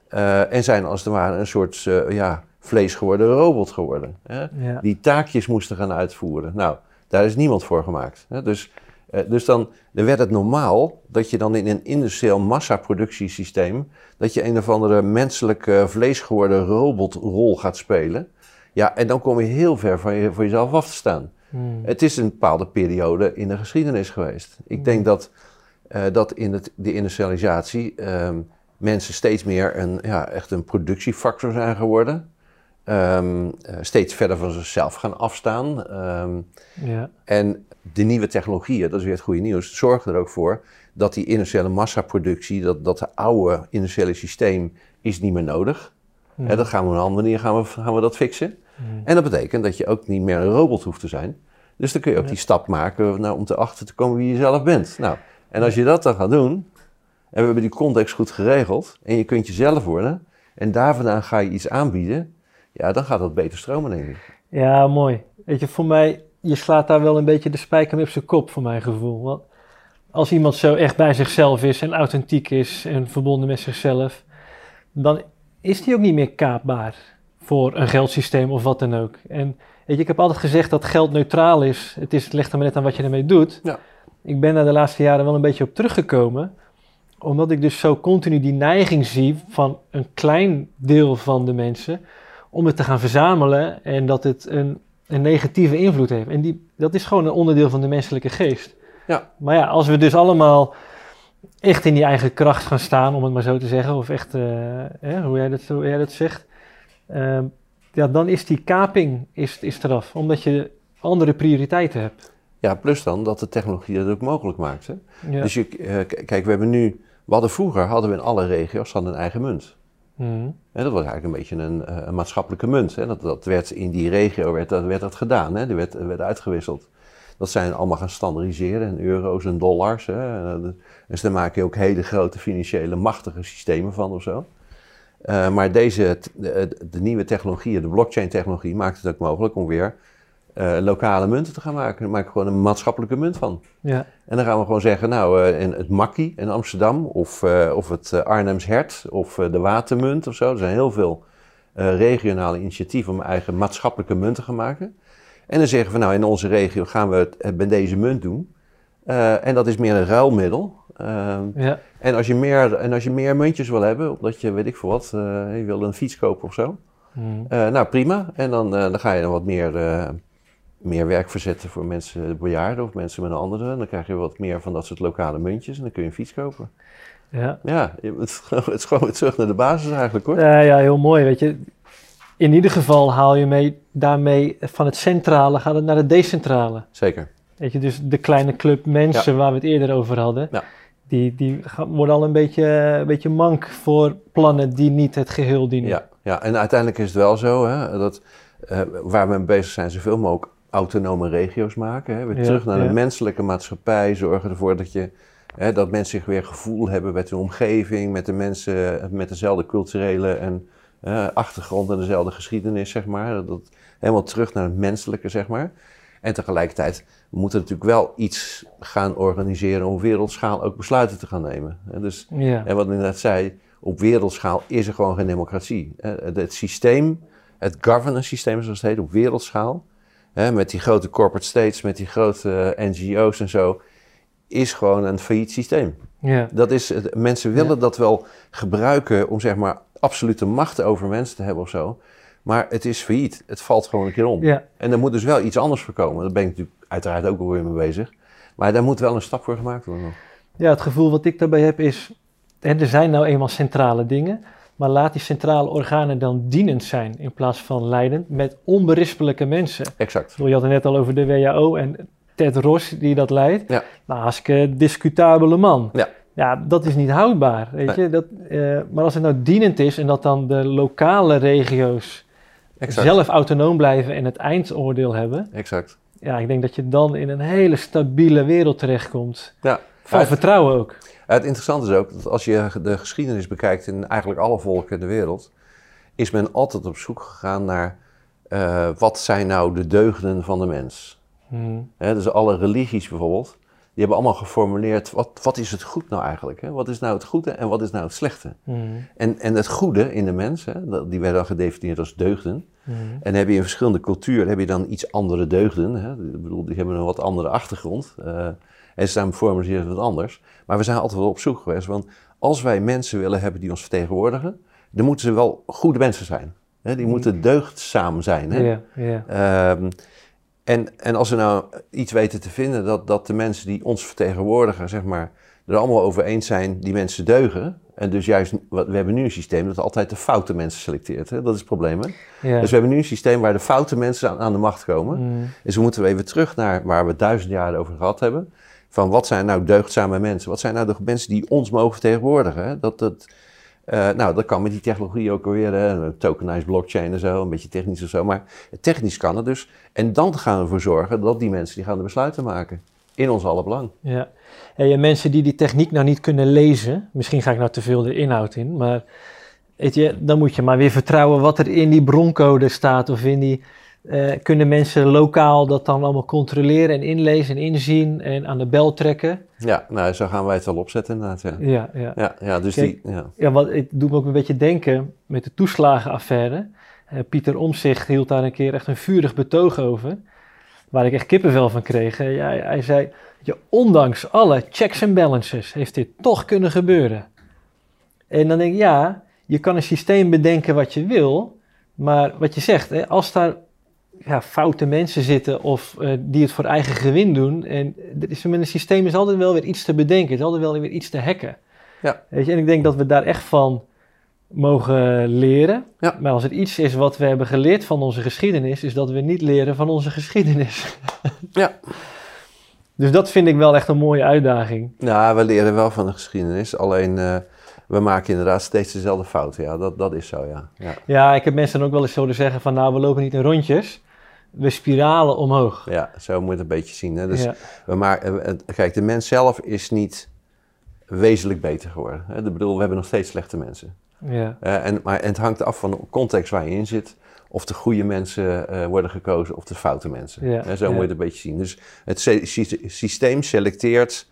eh, en zijn als het ware een soort eh, ja, vlees geworden robot geworden. Hè? Ja. Die taakjes moesten gaan uitvoeren. Nou, daar is niemand voor gemaakt. Hè? Dus, eh, dus dan, dan werd het normaal dat je dan in een industrieel massaproductiesysteem... dat je een of andere menselijke vlees geworden robotrol gaat spelen. Ja, en dan kom je heel ver van je, voor jezelf af te staan. Mm, Het is een bepaalde periode in de geschiedenis geweest. Ik denk dat, eh, dat in het, de industrialisatie ehm, mensen steeds meer een, ja, echt een productiefactor zijn geworden. Ehm, eh, steeds verder van zichzelf gaan afstaan. Ehm, ja. en de nieuwe technologieën, dat is weer het goede nieuws, zorgen er ook voor dat die industriële massaproductie, dat, dat de oude industriële systeem is niet meer nodig. Mm, Hè, dat gaan we op een andere manier gaan we, gaan we dat fixen. mm. En dat betekent dat je ook niet meer een robot hoeft te zijn. Dus dan kun je ook die stap maken nou, om te achter te komen wie je zelf bent. Nou, en als je dat dan gaat doen, en we hebben die context goed geregeld, en je kunt jezelf worden, en daar vandaan ga je iets aanbieden, ja, dan gaat dat beter stromen, denk ik. Ja, mooi. Weet je, voor mij, je slaat daar wel een beetje de spijker mee op zijn kop, voor mijn gevoel. Want als iemand zo echt bij zichzelf is en authentiek is en verbonden met zichzelf, dan is die ook niet meer kaapbaar voor een geldsysteem of wat dan ook. En weet je, ik heb altijd gezegd dat geld neutraal is. Het, is, het ligt er maar net aan wat je ermee doet. Ja. Ik ben daar de laatste jaren wel een beetje op teruggekomen omdat ik dus zo continu die neiging zie van een klein deel van de mensen om het te gaan verzamelen en dat het een, een negatieve invloed heeft. En die, dat is gewoon een onderdeel van de menselijke geest. Ja. Maar ja, als we dus allemaal echt in die eigen kracht gaan staan, om het maar zo te zeggen, of echt, eh, hè, hoe, jij dat, hoe jij dat zegt, ehm, ja, dan is die kaping is, is eraf, omdat je andere prioriteiten hebt. Ja, plus dan dat de technologie dat ook mogelijk maakt. Hè? Ja. Dus je, eh, kijk, we hebben nu, we hadden vroeger, hadden we in alle regio's hadden een eigen munt. Mhm. En dat was eigenlijk een beetje een, eh, een maatschappelijke munt. Hè? Dat, dat werd in die regio werd dat, werd dat gedaan, hè? Die werd, werd uitgewisseld. Dat zijn allemaal gaan standaardiseren in euro's en dollars. Hè? En, dat- Dus daar maak je ook hele grote financiële machtige systemen van of zo. Eh, maar deze, de, de nieuwe technologieën, de blockchain-technologie, maakt het ook mogelijk om weer eh, lokale munten te gaan maken. Daar maak je gewoon een maatschappelijke munt van. ja. En dan gaan we gewoon zeggen, nou, eh, in het Makkie in Amsterdam, of, eh, of het Arnhems Hert, of de Watermunt of zo. Er zijn heel veel regionale initiatieven om eigen maatschappelijke munt te gaan maken. En dan zeggen we, nou, in onze regio gaan we het met deze munt doen. En dat is meer een ruilmiddel. Ehm, ja. en, als je meer, en als je meer muntjes wil hebben, omdat je, weet ik veel wat, je wil een fiets kopen of zo. Eh, nou, prima. En dan, dan ga je dan wat meer, meer werk verzetten voor mensen, bejaarden of mensen met een andere. En dan krijg je wat meer van dat soort lokale muntjes en dan kun je een fiets kopen. ja. Ja, het, <laughs> het is gewoon weer terug naar de basis eigenlijk hoor. Ja, ja, heel mooi. Weet je, in ieder geval haal je mee, daarmee van het centrale gaat het naar het decentrale. Zeker. Weet je, dus de kleine club mensen waar we het eerder over hadden, Ja. die, die worden al een beetje, een beetje mank voor plannen die niet het geheel dienen. Ja, ja, en uiteindelijk is het wel zo hè, dat eh, waar we mee bezig zijn, zoveel mogelijk autonome regio's maken. Hè. Weer Ja, terug naar ja. de menselijke maatschappij, zorgen ervoor dat, je, hè, dat mensen zich weer gevoel hebben met hun omgeving, met de mensen met dezelfde culturele en, achtergrond en dezelfde geschiedenis, zeg maar. Dat, dat- helemaal terug naar het menselijke, zeg maar. En tegelijkertijd we moeten natuurlijk wel iets gaan organiseren om op wereldschaal ook besluiten te gaan nemen. Hè. Dus Ja. en wat ik net zei, op wereldschaal is er gewoon geen democratie. Eh, Het, het systeem, het governance systeem zoals het heet, op wereldschaal, hè, met die grote corporate states, met die grote eh, NGO's en zo, is gewoon een failliet systeem. ja. Dat is, mensen willen Ja. dat wel gebruiken om zeg maar absolute macht over mensen te hebben of zo. Maar het is failliet. Het valt gewoon een keer om. Ja. En er moet dus wel iets anders voor komen. Daar ben ik natuurlijk uiteraard ook alweer mee bezig. Maar daar moet wel een stap voor gemaakt worden. Ja, het gevoel wat ik daarbij heb is, hè, er zijn nou eenmaal centrale dingen, maar laat die centrale organen dan dienend zijn in plaats van leidend met onberispelijke mensen. Exact. Je had het net al over de WHO en Ted Ross die dat leidt. Ja. Nou, hartstikke discutabele man. Ja. Ja, dat is niet houdbaar, weet Nee. je. Dat, eh, maar als het nou dienend is en dat dan de lokale regio's Exact. zelf autonoom blijven en het eindoordeel hebben, Exact. ja, ik denk dat je dan in een hele stabiele wereld terechtkomt. Ja. Van vertrouwen ook. Het interessante is ook dat als je de geschiedenis bekijkt in eigenlijk alle volken in de wereld, is men altijd op zoek gegaan naar eh, wat zijn nou de deugden van de mens. Mhm. Hè, dus alle religies bijvoorbeeld, die hebben allemaal geformuleerd wat, wat is het goed nou eigenlijk? Hè? Wat is nou het goede en wat is nou het slechte? Mhm. En, en het goede in de mens, hè, die werden dan gedefinieerd als deugden. Mhm. En heb je in verschillende culturen heb je dan iets andere deugden. Hè? Ik bedoel, die hebben een wat andere achtergrond. eh, en ze zijn formaliseren wat anders. Maar we zijn altijd wel op zoek geweest. Want als wij mensen willen hebben die ons vertegenwoordigen, dan moeten ze wel goede mensen zijn. Hè? Die moeten deugdzaam zijn. Hè? Ja, ja. Ehm, en, en als we nou iets weten te vinden dat, dat de mensen die ons vertegenwoordigen, zeg maar, er allemaal over eens zijn, die mensen deugen. En dus juist, we hebben nu een systeem dat altijd de foute mensen selecteert. Hè? Dat is het probleem. Hè? ja. Dus we hebben nu een systeem waar de foute mensen aan, aan de macht komen. Mhm. Dus we moeten even terug naar waar we duizend jaar over gehad hebben. Van wat zijn nou deugdzame mensen? Wat zijn nou de mensen die ons mogen vertegenwoordigen? Dat, dat, eh, nou, dat kan met die technologie ook alweer. Hè? Tokenized blockchain en zo, een beetje technisch of zo. Maar technisch kan het dus. En dan gaan we ervoor zorgen dat die mensen die gaan de besluiten maken. In ons alle belang. Ja. En mensen die die techniek nou niet kunnen lezen, misschien ga ik nou te veel de inhoud in, maar weet je, dan moet je maar weer vertrouwen wat er in die broncode staat of in die. Eh, kunnen mensen lokaal dat dan allemaal controleren en inlezen en inzien en aan de bel trekken? Ja, nou, zo gaan wij het wel opzetten inderdaad. Ja, Ja, ja. ja, ja dus Kijk, die... Ja. Ja, wat, het doet me ook een beetje denken met de toeslagenaffaire. Eh, Pieter Omzicht hield daar een keer echt een vurig betoog over. Waar ik echt kippenvel van kreeg. Ja, hij, zei, je, ondanks alle checks en balances heeft dit toch kunnen gebeuren. En dan denk ik, ja, je kan een systeem bedenken wat je wil. Maar wat je zegt, hè, als daar ja, foute mensen zitten of eh, die het voor eigen gewin doen. En is, met een systeem is altijd wel weer iets te bedenken. Is altijd wel weer iets te hacken. Ja. Weet je, en ik denk dat we daar echt van mogen leren. Ja. Maar als het iets is wat we hebben geleerd van onze geschiedenis, is dat we niet leren van onze geschiedenis. <laughs> Ja. Dus dat vind ik wel echt een mooie uitdaging. Nou, we leren wel van de geschiedenis. Alleen, eh, we maken inderdaad steeds dezelfde fouten. Ja, dat, dat is zo, ja. ja. Ja, ik heb mensen dan ook wel eens horen zeggen van nou, we lopen niet in rondjes. We spiralen omhoog. Ja, zo moet je het een beetje zien. Hè? Dus ja. we eh, het- kijk, de mens zelf is niet wezenlijk beter geworden. Hè? Ik bedoel, we hebben nog steeds slechte mensen. Ja. Eh, en, maar, en het hangt af van de context waar je in zit. Of de goede mensen eh, worden gekozen of de foute mensen. Ja, zo moet je het een beetje zien. Dus het sy- sy- systeem selecteert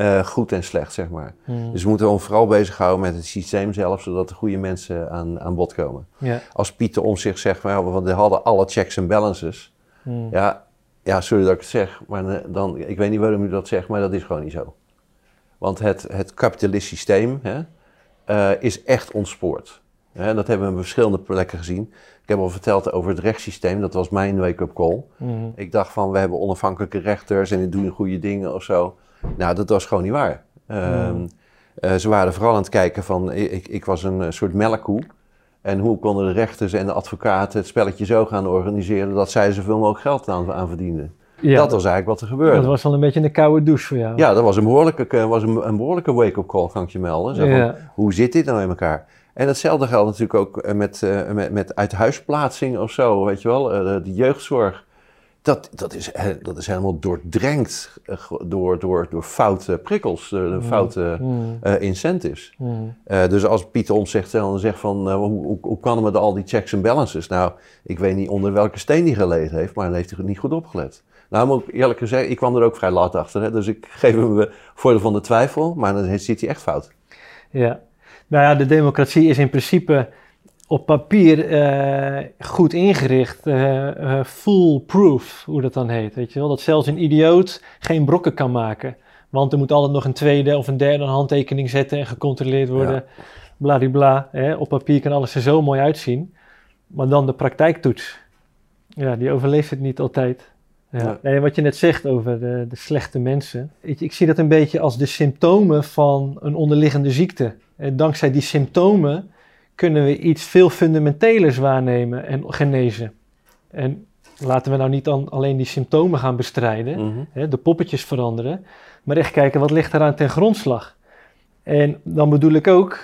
eh, goed en slecht, zeg maar. Hmm. Dus we moeten ons vooral bezighouden met het systeem zelf, zodat de goede mensen aan, aan bod komen. ja. Als Pieter om zich zegt, ja, want we hadden alle checks en balances. Hmm. Ja, ja, sorry dat ik het zeg, maar eh, dan, ik weet niet waarom u dat zegt, maar dat is gewoon niet zo. Want het, het kapitalistisch systeem hè, eh, is echt ontspoord. Hè, dat hebben we op verschillende plekken gezien. Ik heb al verteld over het rechtssysteem, dat was mijn wake-up call. Hmm. Ik dacht van, we hebben onafhankelijke rechters en die doen goede dingen of zo. Nou, dat was gewoon niet waar. Ehm, eh, ze waren vooral aan het kijken van, ik, ik was een eh, soort melkkoe. En hoe konden de rechters en de advocaten het spelletje zo gaan organiseren dat zij zoveel mogelijk geld aan, aan verdienden. Ja, dat was eigenlijk wat er gebeurde. dat was wel een beetje een koude douche voor jou. Ja, dat was een behoorlijke, eh, was een, een behoorlijke wake-up call, kan ik je melden. Zo van, Ja. Hoe zit dit nou in elkaar? En hetzelfde geldt natuurlijk ook met, met, met uithuisplaatsing of zo, weet je wel. De jeugdzorg. Dat, dat, is, dat is helemaal doordrenkt eh, door, door, door foute prikkels, eh, door foute Hmm. eh, incentives. Eh, dus als Pieter ons zegt, dan zegt van, hoe, hoe, hoe kan het met al die checks en balances? Nou, ik weet niet onder welke steen hij gelegen heeft, maar dan heeft hij niet goed opgelet. Nou, moet ik eerlijk gezegd, ik kwam er ook vrij laat achter, hè, dus ik <laughs> geef hem de voordeel van de twijfel, maar dan zit hij echt fout. Ja, nou ja, de democratie is in principe op papier eh, goed ingericht, eh, foolproof, hoe dat dan heet. Weet je wel? Dat zelfs een idioot geen brokken kan maken. Want er moet altijd nog een tweede of een derde handtekening zetten en gecontroleerd worden. bladibla, hè, op papier kan alles er zo mooi uitzien. Maar dan de praktijktoets, ja, die overleeft het niet altijd. Ja. Ja. Nee, wat je net zegt over de, de slechte mensen. Ik, ik zie dat een beetje als de symptomen van een onderliggende ziekte. En dankzij die symptomen kunnen we iets veel fundamentelers waarnemen en genezen. En laten we nou niet dan alleen die symptomen gaan bestrijden, Mhm. hè, de poppetjes veranderen, maar echt kijken wat ligt eraan ten grondslag. En dan bedoel ik ook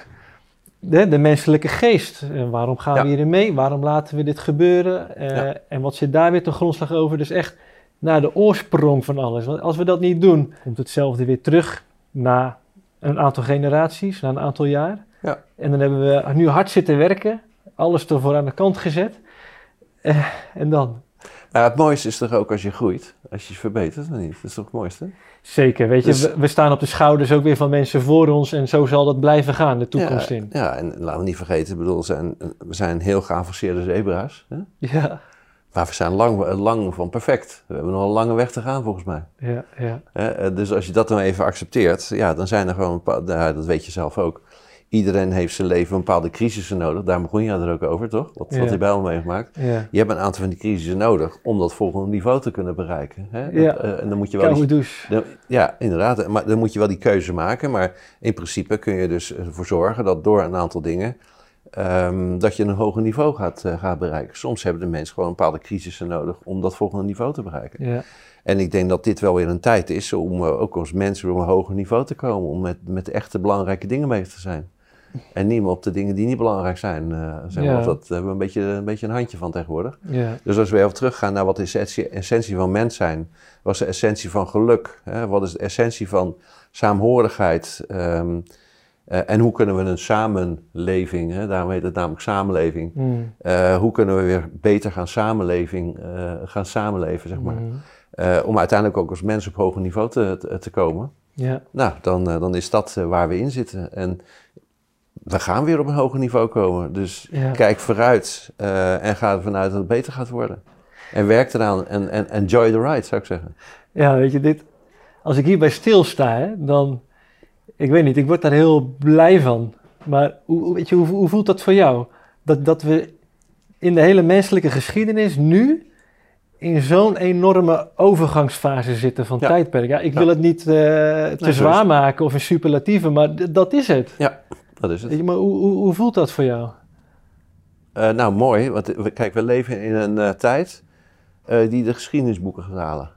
de, de menselijke geest. En waarom gaan Ja. we hierin mee? Waarom laten we dit gebeuren? Eh, Ja. En wat zit daar weer ten grondslag over? Dus echt naar de oorsprong van alles. Want als we dat niet doen, komt hetzelfde weer terug na een aantal generaties, na een aantal jaar. Ja. En dan hebben we nu hard zitten werken, alles ervoor aan de kant gezet. Eh, en dan? Nou, het mooiste is toch ook als je groeit, als je je verbetert, of niet? Dat is toch het mooiste? Zeker, weet je, Dus- we, we staan op de schouders ook weer van mensen voor ons en zo zal dat blijven gaan de toekomst ja, in. Ja, en laten we niet vergeten, bedoel, we zijn, we zijn heel geavanceerde zebra's. Hè? Ja, Maar we zijn lang, lang van perfect. We hebben nog een lange weg te gaan, volgens mij. ja, ja. Eh, Dus als je dat dan even accepteert, ja, dan zijn er gewoon, een paar- dat weet je zelf ook. Iedereen heeft zijn leven een bepaalde crisissen nodig. Daar begon je er ook over, toch? Wat, Ja. wat je bij al meegemaakt. ja. Je hebt een aantal van die crisissen nodig om dat volgende niveau te kunnen bereiken. Hè? Ja. Dat, eh, en dan moet je wel die- Koude douche. Dan- ja, inderdaad. Maar dan moet je wel die keuze maken. Maar in principe kun je dus ervoor zorgen dat door een aantal dingen. ehm, dat je een hoger niveau gaat, eh, gaat bereiken. Soms hebben de mensen gewoon bepaalde crisissen nodig om dat volgende niveau te bereiken. Ja, En ik denk dat dit wel weer een tijd is om eh, ook als mensen op een hoger niveau te komen. Om met, met echte belangrijke dingen bezig te zijn. En niet meer op de dingen die niet belangrijk zijn. eh zeg maar. Ja. Dat hebben we een beetje, een beetje een handje van tegenwoordig. ja, Dus als we even teruggaan naar wat is de essentie, van mens zijn, wat is de essentie van geluk, hè? wat is de essentie van saamhorigheid ehm, eh, en hoe kunnen we een samenleving, hè? daarom heet het namelijk samenleving, Mm, eh, hoe kunnen we weer beter gaan, samenleving, gaan samenleven, zeg maar, mm, om uiteindelijk ook als mens op hoger niveau te, te, te komen. ja, Nou, dan, dan is dat waar we in zitten. En we gaan weer op een hoger niveau komen. Dus Ja. kijk vooruit eh, en ga ervan uit dat het beter gaat worden. En werk eraan en, en enjoy the ride, zou ik zeggen. ja, weet je, dit, als ik hierbij stilsta, hè, dan, ik weet niet, ik word daar heel blij van. Maar hoe, weet je, hoe, hoe voelt dat voor jou? Dat, dat we in de hele menselijke geschiedenis nu in zo'n enorme overgangsfase zitten van Ja. tijdperk. Ja, ik Ja. wil het niet eh, te zwaar maken of in superlatieven, maar dat is het. Ja, dat is het. Je, maar hoe, hoe, hoe voelt dat voor jou? Eh, nou, mooi. Want we, kijk, we leven in een eh, tijd eh, die de geschiedenisboeken gaat halen.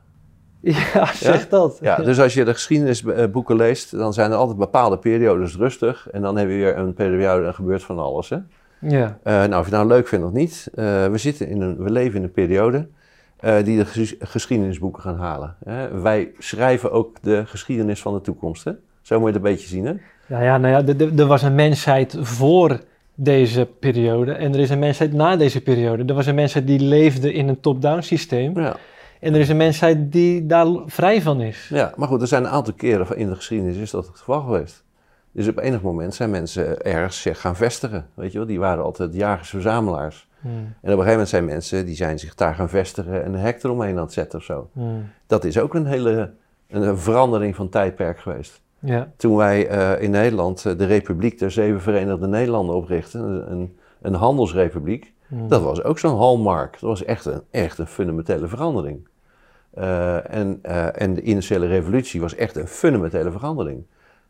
<laughs> Ja, zeg dat. Ja, dus als je de geschiedenisboeken leest, dan zijn er altijd bepaalde periodes rustig. En dan hebben we weer een periode, er gebeurt van alles. Hè? ja. Eh, nou, of je het nou leuk vindt of niet, eh, we, zitten in een, we leven in een periode eh, die de ges- geschiedenisboeken gaan halen. Hè? Wij schrijven ook de geschiedenis van de toekomst. Hè? Zo moet je het een beetje zien. Hè? Ja, ja, nou ja, er- was een mensheid voor deze periode en er is een mensheid na deze periode. Er was een mensheid die leefde in een top-down systeem Ja. en er is een mensheid die daar vrij van is. ja, maar goed, er zijn een aantal keren in de geschiedenis is dat het geval geweest. Dus op enig moment zijn mensen ergens zich gaan vestigen. Weet je wel? Die waren altijd jagers-verzamelaars. Hmm, En op een gegeven moment zijn mensen die zijn zich daar gaan vestigen en een hek eromheen aan het zetten of zo. hmm, Dat is ook een hele een verandering van tijdperk geweest. Ja, Toen wij eh, in Nederland eh, de Republiek der Zeven Verenigde Nederlanden oprichtten, een, een, handelsrepubliek, hmm, dat was ook zo'n hallmark. Dat was echt een, echt een fundamentele verandering. Eh, en, en de industriële revolutie was echt een fundamentele verandering.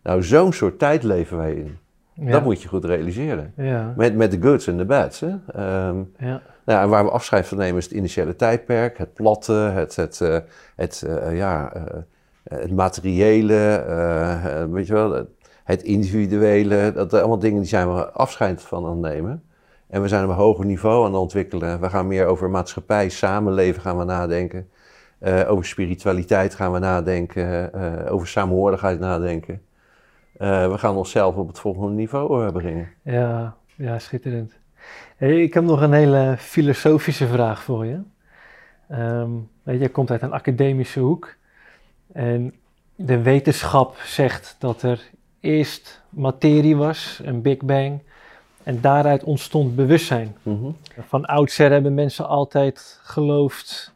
Nou, zo'n soort tijd leven wij in. ja, Dat moet je goed realiseren. ja, Met, met de goods en de bads. Hè? Ehm, ja, nou, en waar we afscheid van nemen is het initiële tijdperk, het platte, het, het, het, eh, ja, het materiële, eh, eh, weet je wel, het, individuele. Dat zijn allemaal dingen die zijn we afscheid van aan nemen. En we zijn op een hoger niveau aan het ontwikkelen. We gaan meer over maatschappij, samenleven gaan we nadenken. Eh, over spiritualiteit gaan we nadenken. eh, over saamhorigheid nadenken. Eh, we gaan onszelf op het volgende niveau eh, brengen. ja, ja, schitterend. Hey, ik heb nog een hele filosofische vraag voor je. Ehm, je komt uit een academische hoek. En de wetenschap zegt dat er eerst materie was, een Big Bang. En daaruit ontstond bewustzijn. Mhm. Van oudsher hebben mensen altijd geloofd,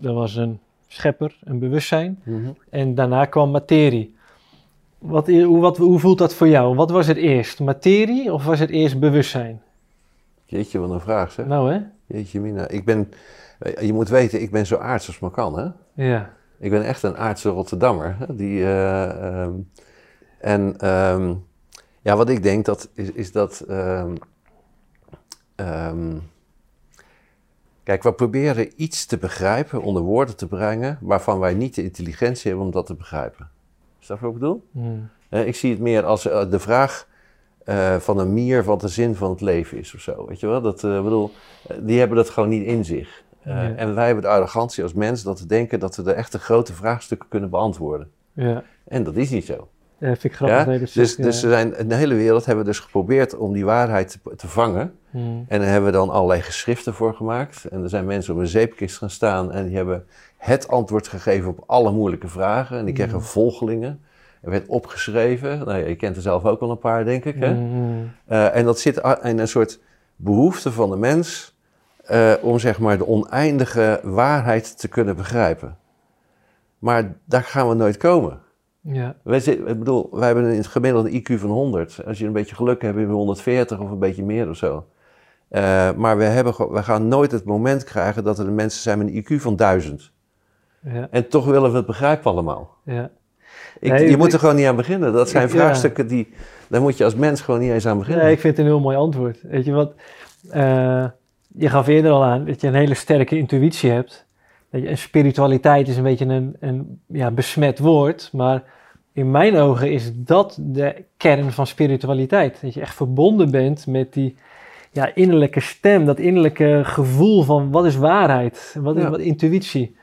er was een schepper, een bewustzijn. Mhm. En daarna kwam materie. Wat, hoe, wat, hoe voelt dat voor jou? Wat was het eerst? Materie of was het eerst bewustzijn? Jeetje, wat een vraag zeg. Nou hè? Jeetje mina. Ik ben, je moet weten, ik ben zo aards als maar kan hè. Ja. Ik ben echt een aardse Rotterdammer. Die, eh, ehm, en ehm, ja, wat ik denk dat is, is dat. ehm, kijk, we proberen iets te begrijpen, onder woorden te brengen, waarvan wij niet de intelligentie hebben om dat te begrijpen. Snap je wat ik bedoel? Hmm. Ik zie het meer als eh, de vraag eh, van een mier wat de zin van het leven is of zo. Weet je wel? Dat, bedoel, die hebben dat gewoon niet in zich. Eh, Ja. En wij hebben de arrogantie als mens dat we denken dat we de echte grote vraagstukken kunnen beantwoorden. Ja. En dat is niet zo. Ja, vind ik grappig. Ja? Dus, dus er zijn, in de hele wereld hebben we dus geprobeerd om die waarheid te, te vangen. Hmm. En daar hebben we dan allerlei geschriften voor gemaakt. En er zijn mensen op een zeepkist gaan staan en die hebben het antwoord gegeven op alle moeilijke vragen. En die kregen Mm. volgelingen. Er werd opgeschreven. Nou je kent er zelf ook wel een paar, denk ik. Hè? Hmm. Eh, en dat zit in een soort behoefte van de mens eh, om zeg maar de oneindige waarheid te kunnen begrijpen. Maar daar gaan we nooit komen. Ja. Wij, zit- ik bedoel, wij hebben een gemiddelde IQ van 100. Als je een beetje geluk hebt, heb je 140 of een beetje meer of zo. Eh, maar we, hebben, we gaan nooit het moment krijgen dat er mensen zijn met een IQ van 1000. Ja. En toch willen we het begrijpen allemaal. Ja. Ik, Nee, je ik- moet er gewoon niet aan beginnen. Dat zijn Ik- vraagstukken die... Daar moet je als mens gewoon niet eens aan beginnen. Nee, ik vind het een heel mooi antwoord. Weet je wat? eh, je gaf eerder al aan dat je een hele sterke intuïtie hebt. En spiritualiteit is een beetje een, een ja, besmet woord. Maar in mijn ogen is dat de kern van spiritualiteit. Dat je echt verbonden bent met die ja, innerlijke stem, dat innerlijke gevoel van wat is waarheid, wat is Ja. wat intuïtie.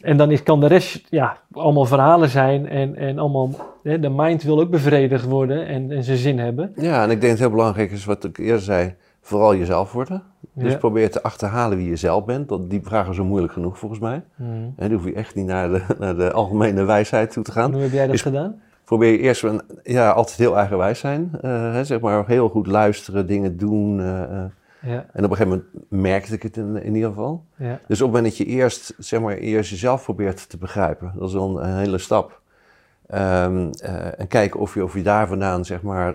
En dan is, kan de rest ja, allemaal verhalen zijn en, en allemaal, hè, de mind wil ook bevredigd worden en, en zijn zin hebben. Ja, en ik denk dat het heel belangrijk is wat ik eerder zei. Vooral jezelf worden. Dus Ja. probeer te achterhalen wie je zelf bent. Dat, die vragen zijn moeilijk genoeg volgens mij. Hmm. En dan hoef je echt niet naar de, <laughs> naar de algemene wijsheid toe te gaan. Hoe heb jij dat gedaan? probeer je eerst een, ja, altijd heel eigenwijs zijn. eh, hè, zeg maar heel goed luisteren, dingen doen. eh, eh. Ja, en op een gegeven moment merkte ik het in, in ieder geval. ja, Dus op het moment dat je eerst, zeg maar, eerst jezelf probeert te begrijpen, dat is dan een hele stap. Ehm, eh, en kijken of je, of je daar vandaan, zeg maar,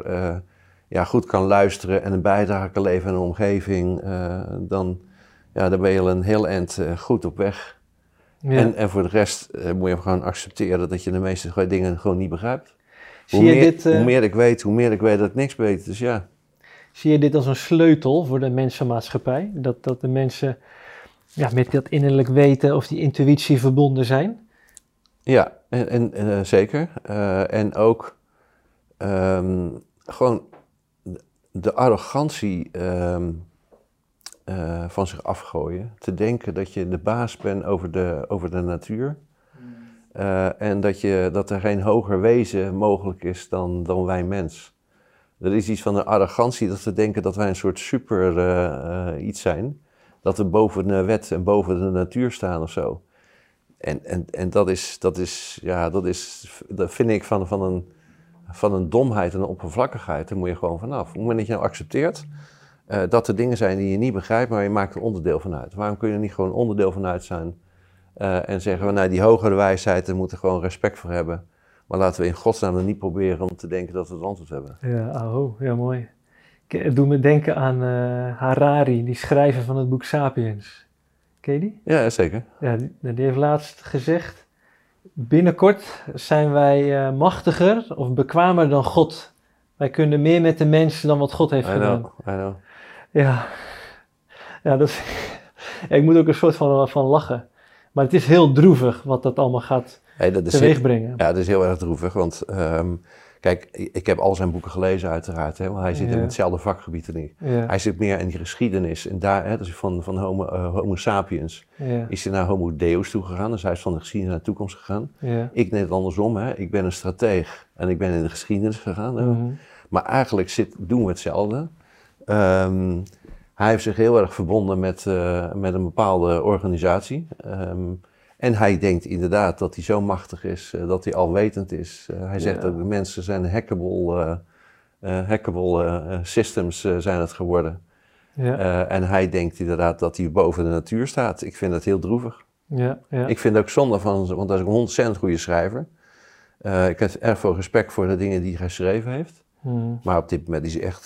ja, goed kan luisteren en een bijdrage kan leveren aan de omgeving. eh, dan, ja, dan ben je al een heel eind eh, goed op weg. ja. En, en voor de rest eh, moet je gewoon accepteren dat je de meeste dingen gewoon niet begrijpt. zie, Hoe je meer, dit, hoe meer ik weet, hoe meer ik weet dat ik niks weet. Dus ja, zie je dit als een sleutel voor de mensenmaatschappij? Dat, dat de mensen ja, met dat innerlijk weten of die intuïtie verbonden zijn? ja en, en, zeker. En ook ehm, gewoon de- arrogantie ehm, eh, van zich afgooien. Te denken dat je de baas bent over de, over de natuur. Eh, en dat, je, dat er geen hoger wezen mogelijk is dan, dan wij mens. Er is iets van een arrogantie dat we denken dat wij een soort super eh, iets zijn. Dat we boven de wet en boven de natuur staan of zo. En, en, en dat, is, dat, is, ja, dat, is, dat vind ik van, van, een, van een domheid en een oppervlakkigheid. Daar moet je gewoon vanaf. Op het moment dat je nou accepteert eh, dat er dingen zijn die je niet begrijpt, maar je maakt er onderdeel van uit. Waarom kun je er niet gewoon onderdeel van uit zijn eh, en zeggen we, nou die hogere wijsheid, daar moeten we gewoon respect voor hebben. Maar laten we in godsnaam er niet proberen om te denken dat we het antwoord hebben. Ja, oh, ja mooi. Het doet me denken aan eh, Harari, die schrijver van het boek Sapiens. Ken je die? Ja, zeker. Ja, die, die heeft laatst gezegd: Binnenkort zijn wij eh, machtiger of bekwamer dan God. Wij kunnen meer met de mensen dan wat God heeft I gedaan. know, I know. Ja, ja, dat, ja, <laughs> ik moet ook een soort van, van lachen. Maar het is heel droevig wat dat allemaal gaat Hey, dat is teweeg brengen. Ja, dat is heel erg droevig, want ehm, kijk, ik heb al zijn boeken gelezen uiteraard, hè, want hij zit Ja. in hetzelfde vakgebied en ik. Ja, Hij zit meer in die geschiedenis en daar, hè, dus van, van homo, eh, homo sapiens, ja, is hij naar homo deus toegegaan, dus hij is van de geschiedenis naar de toekomst gegaan. Ik net andersom, hè. ik ben een strateeg en ik ben in de geschiedenis gegaan. hè. Mhm. Maar eigenlijk zit, doen we hetzelfde. Ehm, hij heeft zich heel erg verbonden met, eh, met een bepaalde organisatie. Ehm, en hij denkt inderdaad dat hij zo machtig is, eh, dat hij alwetend is. Eh, hij zegt Ja. ook, de mensen zijn hackable, eh, hackable systems zijn het geworden. ja, en hij denkt inderdaad dat hij boven de natuur staat. Ik vind dat heel droevig. ja, ja. Ik vind het ook zonde van, want dat is een ontzettend goede schrijver. Ik heb erg veel respect voor de dingen die hij geschreven heeft. Hmm. Maar op dit moment is hij echt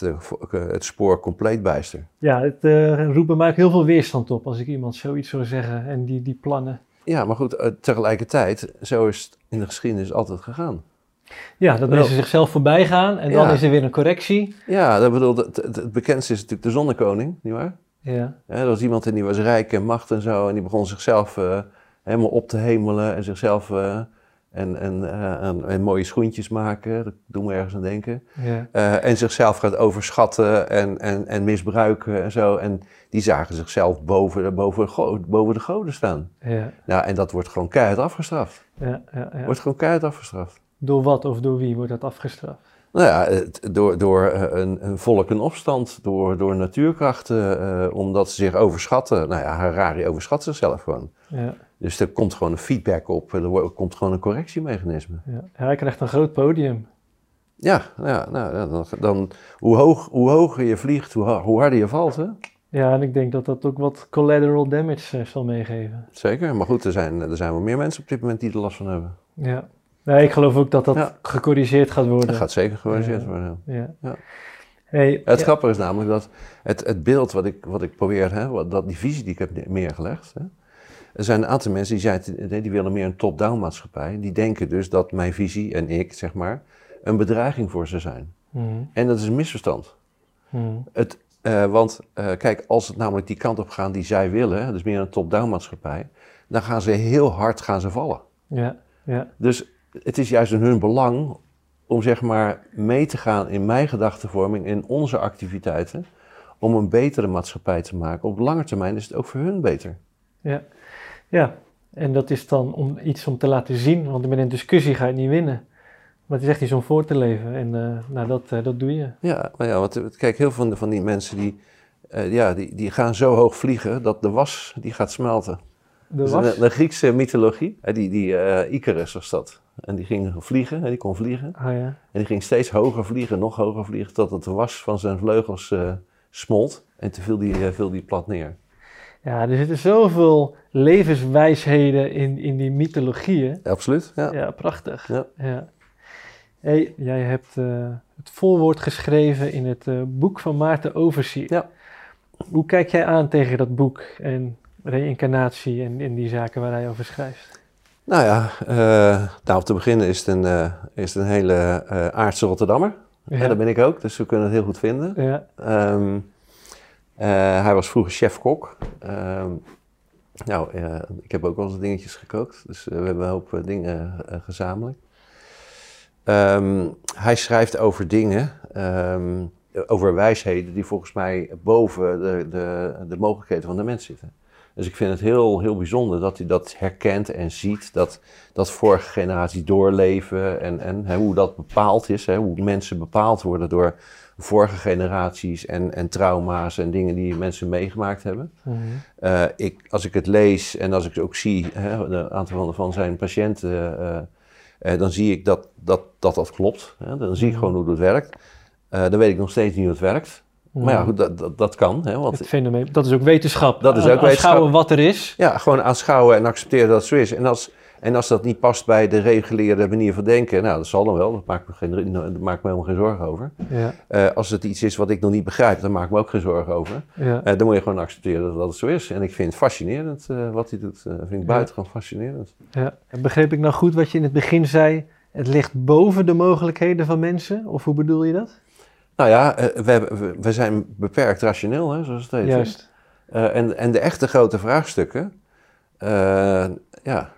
het spoor compleet bijster. Ja, het eh, roept bij mij ook heel veel weerstand op als ik iemand zoiets zou zeggen en die, die plannen. Ja, maar goed, eh, tegelijkertijd, zo is het in de geschiedenis altijd gegaan. Ja, dat mensen zichzelf voorbij gaan en dan Ja. is er weer een correctie. Ja, dat bedoel, het, het, het bekendste is natuurlijk de zonnekoning, nietwaar? Ja, Ja, er was iemand en die was rijk en macht en zo. En die begon zichzelf eh, helemaal op te hemelen en zichzelf eh, en, en, eh, en, en mooie schoentjes maken. Dat doen we ergens aan denken. ja, Eh, en zichzelf gaat overschatten en, en, en misbruiken en zo. En die zagen zichzelf boven, de- boven, boven de goden staan. ja, Nou, en dat wordt gewoon keihard afgestraft. ja, ja, ja. Wordt gewoon keihard afgestraft. Door wat of door wie wordt dat afgestraft? Nou ja, door, door eh, een, een volk in opstand, door, door natuurkrachten, omdat ze zich overschatten. Nou ja, Harari overschat zichzelf gewoon. Ja, Dus er komt gewoon een feedback op, er komt gewoon een correctiemechanisme. ja. Hij krijgt een groot podium. Ja, nou ja, nou, dan, dan, hoe, hoog, hoe hoger je vliegt, hoe, hoe harder je valt. Hè? Ja, en ik denk dat dat ook wat collateral damage eh, zal meegeven. Zeker, maar goed, er zijn, er zijn wel meer mensen op dit moment die er last van hebben. Ja. Nee, ik geloof ook dat dat Ja. gecorrigeerd gaat worden. Dat gaat zeker gecorrigeerd Ja. worden. Ja. Ja. Hey, Het grappige is namelijk dat het, het beeld wat ik, wat ik probeer, hè, wat, dat die visie die ik heb ne- neergelegd. Hè, er zijn een aantal mensen die, zeiden, nee, die willen meer een top-down maatschappij. Die denken dus dat mijn visie en ik, zeg maar, een bedreiging voor ze zijn. Mhm, En dat is een misverstand. mhm. Het, eh, want eh, kijk, als het namelijk die kant op gaat die zij willen, dus meer een top-down maatschappij, dan gaan ze heel hard gaan ze vallen. Ja, ja, Dus het is juist in hun belang om zeg maar mee te gaan in mijn gedachtenvorming, in onze activiteiten, om een betere maatschappij te maken. Op lange termijn is het ook voor hun beter. ja. Ja, en dat is dan om iets om te laten zien, want met een discussie ga je het niet winnen. Maar het is echt iets om voor te leven en eh, nou, dat, eh, dat doe je. Ja, maar ja, want kijk, heel veel van, die mensen die, eh, ja, die, die gaan zo hoog vliegen dat de was die gaat smelten. De Dus was? de, de Griekse mythologie, die, die Icarus was dat. En die ging vliegen, die kon vliegen. Ah ja, En die ging steeds hoger vliegen, nog hoger vliegen, totdat de was van zijn vleugels smolt. En toen viel die, viel die plat neer. Ja, er zitten zoveel levenswijsheden in, in die mythologieën. Ja, absoluut, ja. Ja, prachtig. Ja. Ja. Hey, jij hebt eh, het voorwoord geschreven in het eh, boek van Maarten Oversier. Ja. Hoe kijk jij aan tegen dat boek en reïncarnatie en, en die zaken waar hij over schrijft? Nou ja, eh, nou, om te beginnen is het een, is het een hele aardse Rotterdammer. Ja. dat ben ik ook, dus we kunnen het heel goed vinden. ja, Ehm, eh, hij was vroeger chef-kok. Ehm, nou, eh, ik heb ook eens dingetjes gekookt, dus eh, we hebben een hoop eh, dingen eh, gezamenlijk. Ehm, hij schrijft over dingen, ehm, over wijsheden die volgens mij boven de, de, de mogelijkheden van de mens zitten. Dus ik vind het heel, heel bijzonder dat hij dat herkent en ziet, dat, dat vorige generaties doorleven en, en hè, hoe dat bepaald is, hè, hoe mensen bepaald worden door vorige generaties en, en trauma's en dingen die mensen meegemaakt hebben. mhm, Eh, ik, als ik het lees en als ik het ook zie, hè, een aantal van, zijn patiënten, eh, eh, dan zie ik dat dat, dat, dat klopt. Hè. Dan zie ik Mhm. gewoon hoe het werkt. Dan weet ik nog steeds niet hoe het werkt. Maar ja, mhm. goed, dat, dat, dat kan. Hè, want Het fenomeen, dat is ook wetenschap. Dat is ook Aan- Aanschouwen wetenschap. wat er is. ja, gewoon aanschouwen en accepteren dat het zo is. En als, en als dat niet past bij de reguliere manier van denken, nou, dat zal dan wel. Dat maakt me, geen, daar maak ik me helemaal geen zorgen over. Ja, Eh, als het iets is wat ik nog niet begrijp, dan maak ik me ook geen zorgen over. ja. Eh, dan moet je gewoon accepteren dat, dat het zo is. En ik vind het fascinerend eh, wat hij doet. Eh vind ik buitengewoon fascinerend. ja. En Begreep ik nou goed wat je in het begin zei? Het ligt boven de mogelijkheden van mensen? Of hoe bedoel je dat? Nou ja, we, hebben, we, zijn beperkt rationeel, hè, zoals het heet. Juist. En, en de echte grote vraagstukken, ja,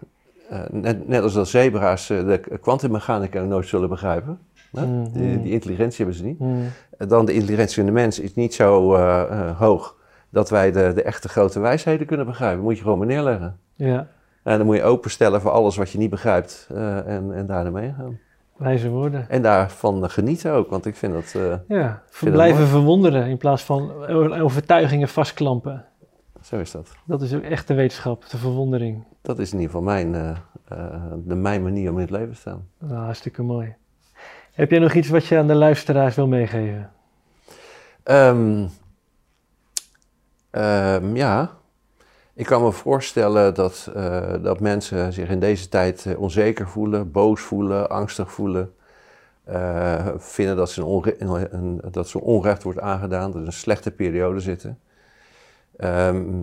eh, net, net als dat zebra's eh, de kwantummechanica nooit zullen begrijpen. Mhm. Die, die intelligentie hebben ze niet. Eh, Dan de intelligentie van de mens is niet zo hoog dat wij de, de echte grote wijsheden kunnen begrijpen. Moet je gewoon maar neerleggen. Ja, En dan moet je openstellen voor alles wat je niet begrijpt en, en daar naar meegaan. wijze woorden. En daarvan genieten ook, want ik vind dat... Ja, blijven verwonderen in plaats van overtuigingen vastklampen. Zo is dat. Dat is ook echt de wetenschap, de verwondering. Dat is in ieder geval mijn, eh, eh, de, mijn manier om in het leven te staan. Nou, hartstikke mooi. Heb jij nog iets wat je aan de luisteraars wil meegeven? Ehm, ehm, ja, Ik kan me voorstellen dat, uh, dat mensen zich in deze tijd onzeker voelen, boos voelen, angstig voelen. Vinden dat ze, een, een, dat ze onrecht wordt aangedaan, dat ze een slechte periode zitten. Um,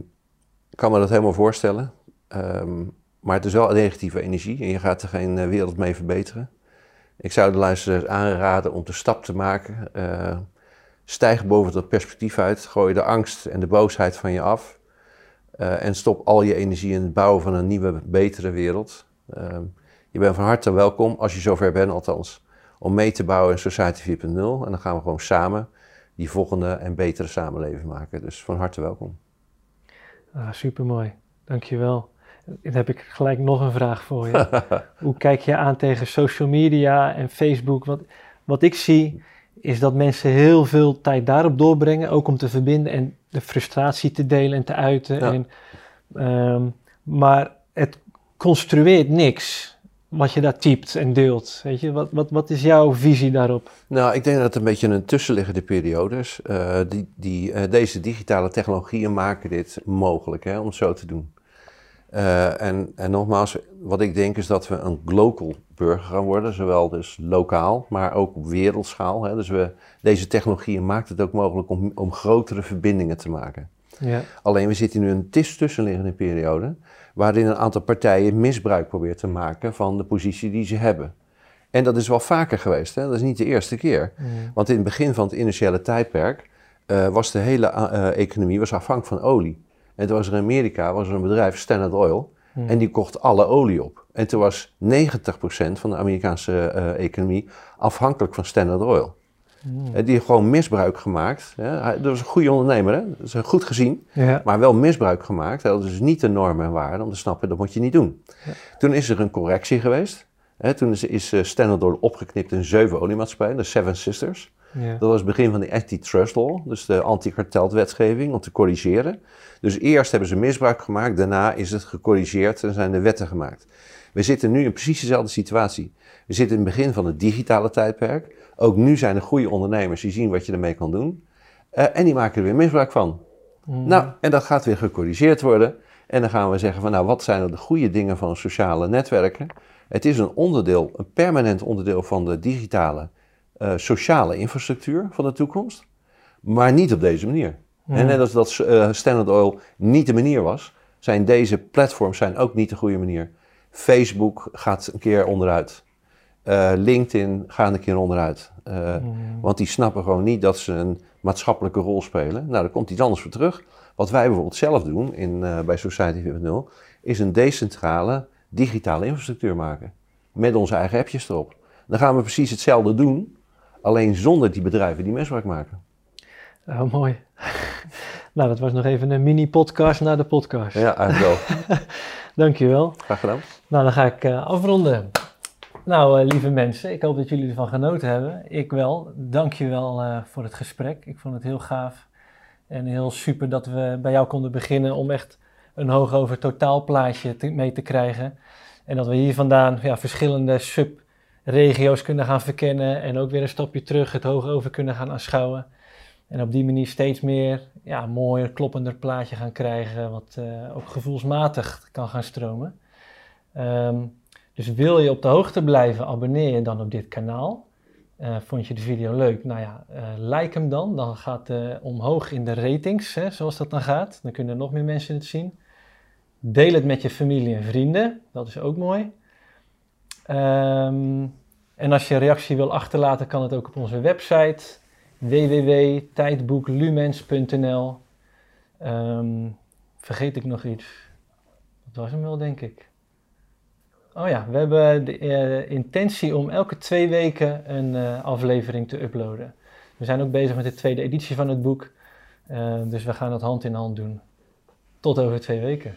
ik kan me dat helemaal voorstellen. Um, maar het is wel negatieve energie en je gaat er geen wereld mee verbeteren. Ik zou de luisteraars aanraden om de stap te maken. stijg boven dat perspectief uit, gooi de angst en de boosheid van je af. Uh, en stop al je energie in het bouwen van een nieuwe, betere wereld. Uh, je bent van harte welkom, als je zover bent althans, om mee te bouwen in Society 4.0. En dan gaan we gewoon samen die volgende en betere samenleving maken. Dus van harte welkom. Ah, supermooi, dankjewel. Dan heb ik gelijk nog een vraag voor je. <laughs> Hoe kijk je aan tegen social media en Facebook? Wat, wat ik zie is dat mensen heel veel tijd daarop doorbrengen, ook om te verbinden en de frustratie te delen en te uiten. En, um, maar het construeert niks wat je daar typt en deelt. Weet je, wat, wat, wat is jouw visie daarop? Nou, ik denk dat het een beetje een tussenliggende periode is. Uh, die, die, uh, deze digitale technologieën maken dit mogelijk hè, om het zo te doen. Uh, en, en nogmaals, wat ik denk is dat we een global burger gaan worden, zowel dus lokaal, maar ook op wereldschaal. Hè. Dus we, deze technologieën maakt het ook mogelijk om, om grotere verbindingen te maken. Ja. Alleen we zitten nu in een tussenliggende periode, waarin een aantal partijen misbruik probeert te maken van de positie die ze hebben. En dat is wel vaker geweest, hè? dat is niet de eerste keer. Mm. Want in het begin van het initiële tijdperk uh, was de hele uh, economie was afhankelijk van olie. En toen was er in Amerika was er een bedrijf, Standard Oil, hmm. en die kocht alle olie op. En toen was 90% van de Amerikaanse uh, economie afhankelijk van Standard Oil. Die heeft gewoon misbruik gemaakt. Hè. Dat was een goede ondernemer, hè? dat is goed gezien, ja. maar wel misbruik gemaakt. Hij had dus niet de normen en waarden om te snappen, dat moet je niet doen. Ja. Toen is er een correctie geweest. Hè. Toen is, is uh, Standard Oil opgeknipt in zeven oliemaatschappijen, de Seven Sisters. Ja. Dat was het begin van de antitrust law, dus de anti-kartelwetgeving, om te corrigeren. Dus eerst hebben ze misbruik gemaakt, daarna is het gecorrigeerd en zijn de wetten gemaakt. We zitten nu in precies dezelfde situatie. We zitten in het begin van het digitale tijdperk. Ook nu zijn er goede ondernemers die zien wat je ermee kan doen. Uh, en die maken er weer misbruik van. Mm. Nou, en dat gaat weer gecorrigeerd worden. En dan gaan we zeggen van nou, wat zijn er de goede dingen van sociale netwerken? Het is een onderdeel, een permanent onderdeel van de digitale uh, sociale infrastructuur van de toekomst. Maar niet op deze manier. En net als dat uh, Standard Oil niet de manier was, zijn deze platforms zijn ook niet de goede manier. Facebook gaat een keer onderuit. Uh, LinkedIn gaat een keer onderuit. Uh, Want die snappen gewoon niet dat ze een maatschappelijke rol spelen. Nou, daar komt iets anders voor terug. Wat wij bijvoorbeeld zelf doen in, uh, bij Society 4.0 is een decentrale digitale infrastructuur maken. Met onze eigen appjes erop. Dan gaan we precies hetzelfde doen, alleen zonder die bedrijven die misbruik maken. Oh, mooi. <laughs> nou, dat was nog even een mini-podcast naar de podcast. Ja, eigenlijk wel. <laughs> Dankjewel. Graag gedaan. Nou, dan ga ik afronden. Nou, uh, lieve mensen, ik hoop dat jullie ervan genoten hebben. Ik wel. Dankjewel uh, voor het gesprek. Ik vond het heel gaaf en heel super dat we bij jou konden beginnen om echt een hoog over totaalplaatje te, mee te krijgen. En dat we hier vandaan ja, verschillende subregio's kunnen gaan verkennen en ook weer een stapje terug het hoog over kunnen gaan aanschouwen. En op die manier steeds meer ja, mooier, kloppender plaatje gaan krijgen, wat uh, ook gevoelsmatig kan gaan stromen. Um, dus wil je op de hoogte blijven, abonneer je dan op dit kanaal. Uh, vond je de video leuk? Nou ja, uh, like hem dan. Dan gaat het omhoog in de ratings, hè, zoals dat dan gaat. Dan kunnen nog meer mensen het zien. Deel het met je familie en vrienden. Dat is ook mooi. Um, en als je reactie wil achterlaten, kan het ook op onze website www.tijdboeklumens.nl. Um, ehm, vergeet ik nog iets? Dat was hem wel, denk ik. Oh ja, we hebben de uh, intentie om elke twee weken een uh, aflevering te uploaden. We zijn ook bezig met de tweede editie van het boek. Uh, dus we gaan dat hand in hand doen. Tot over twee weken.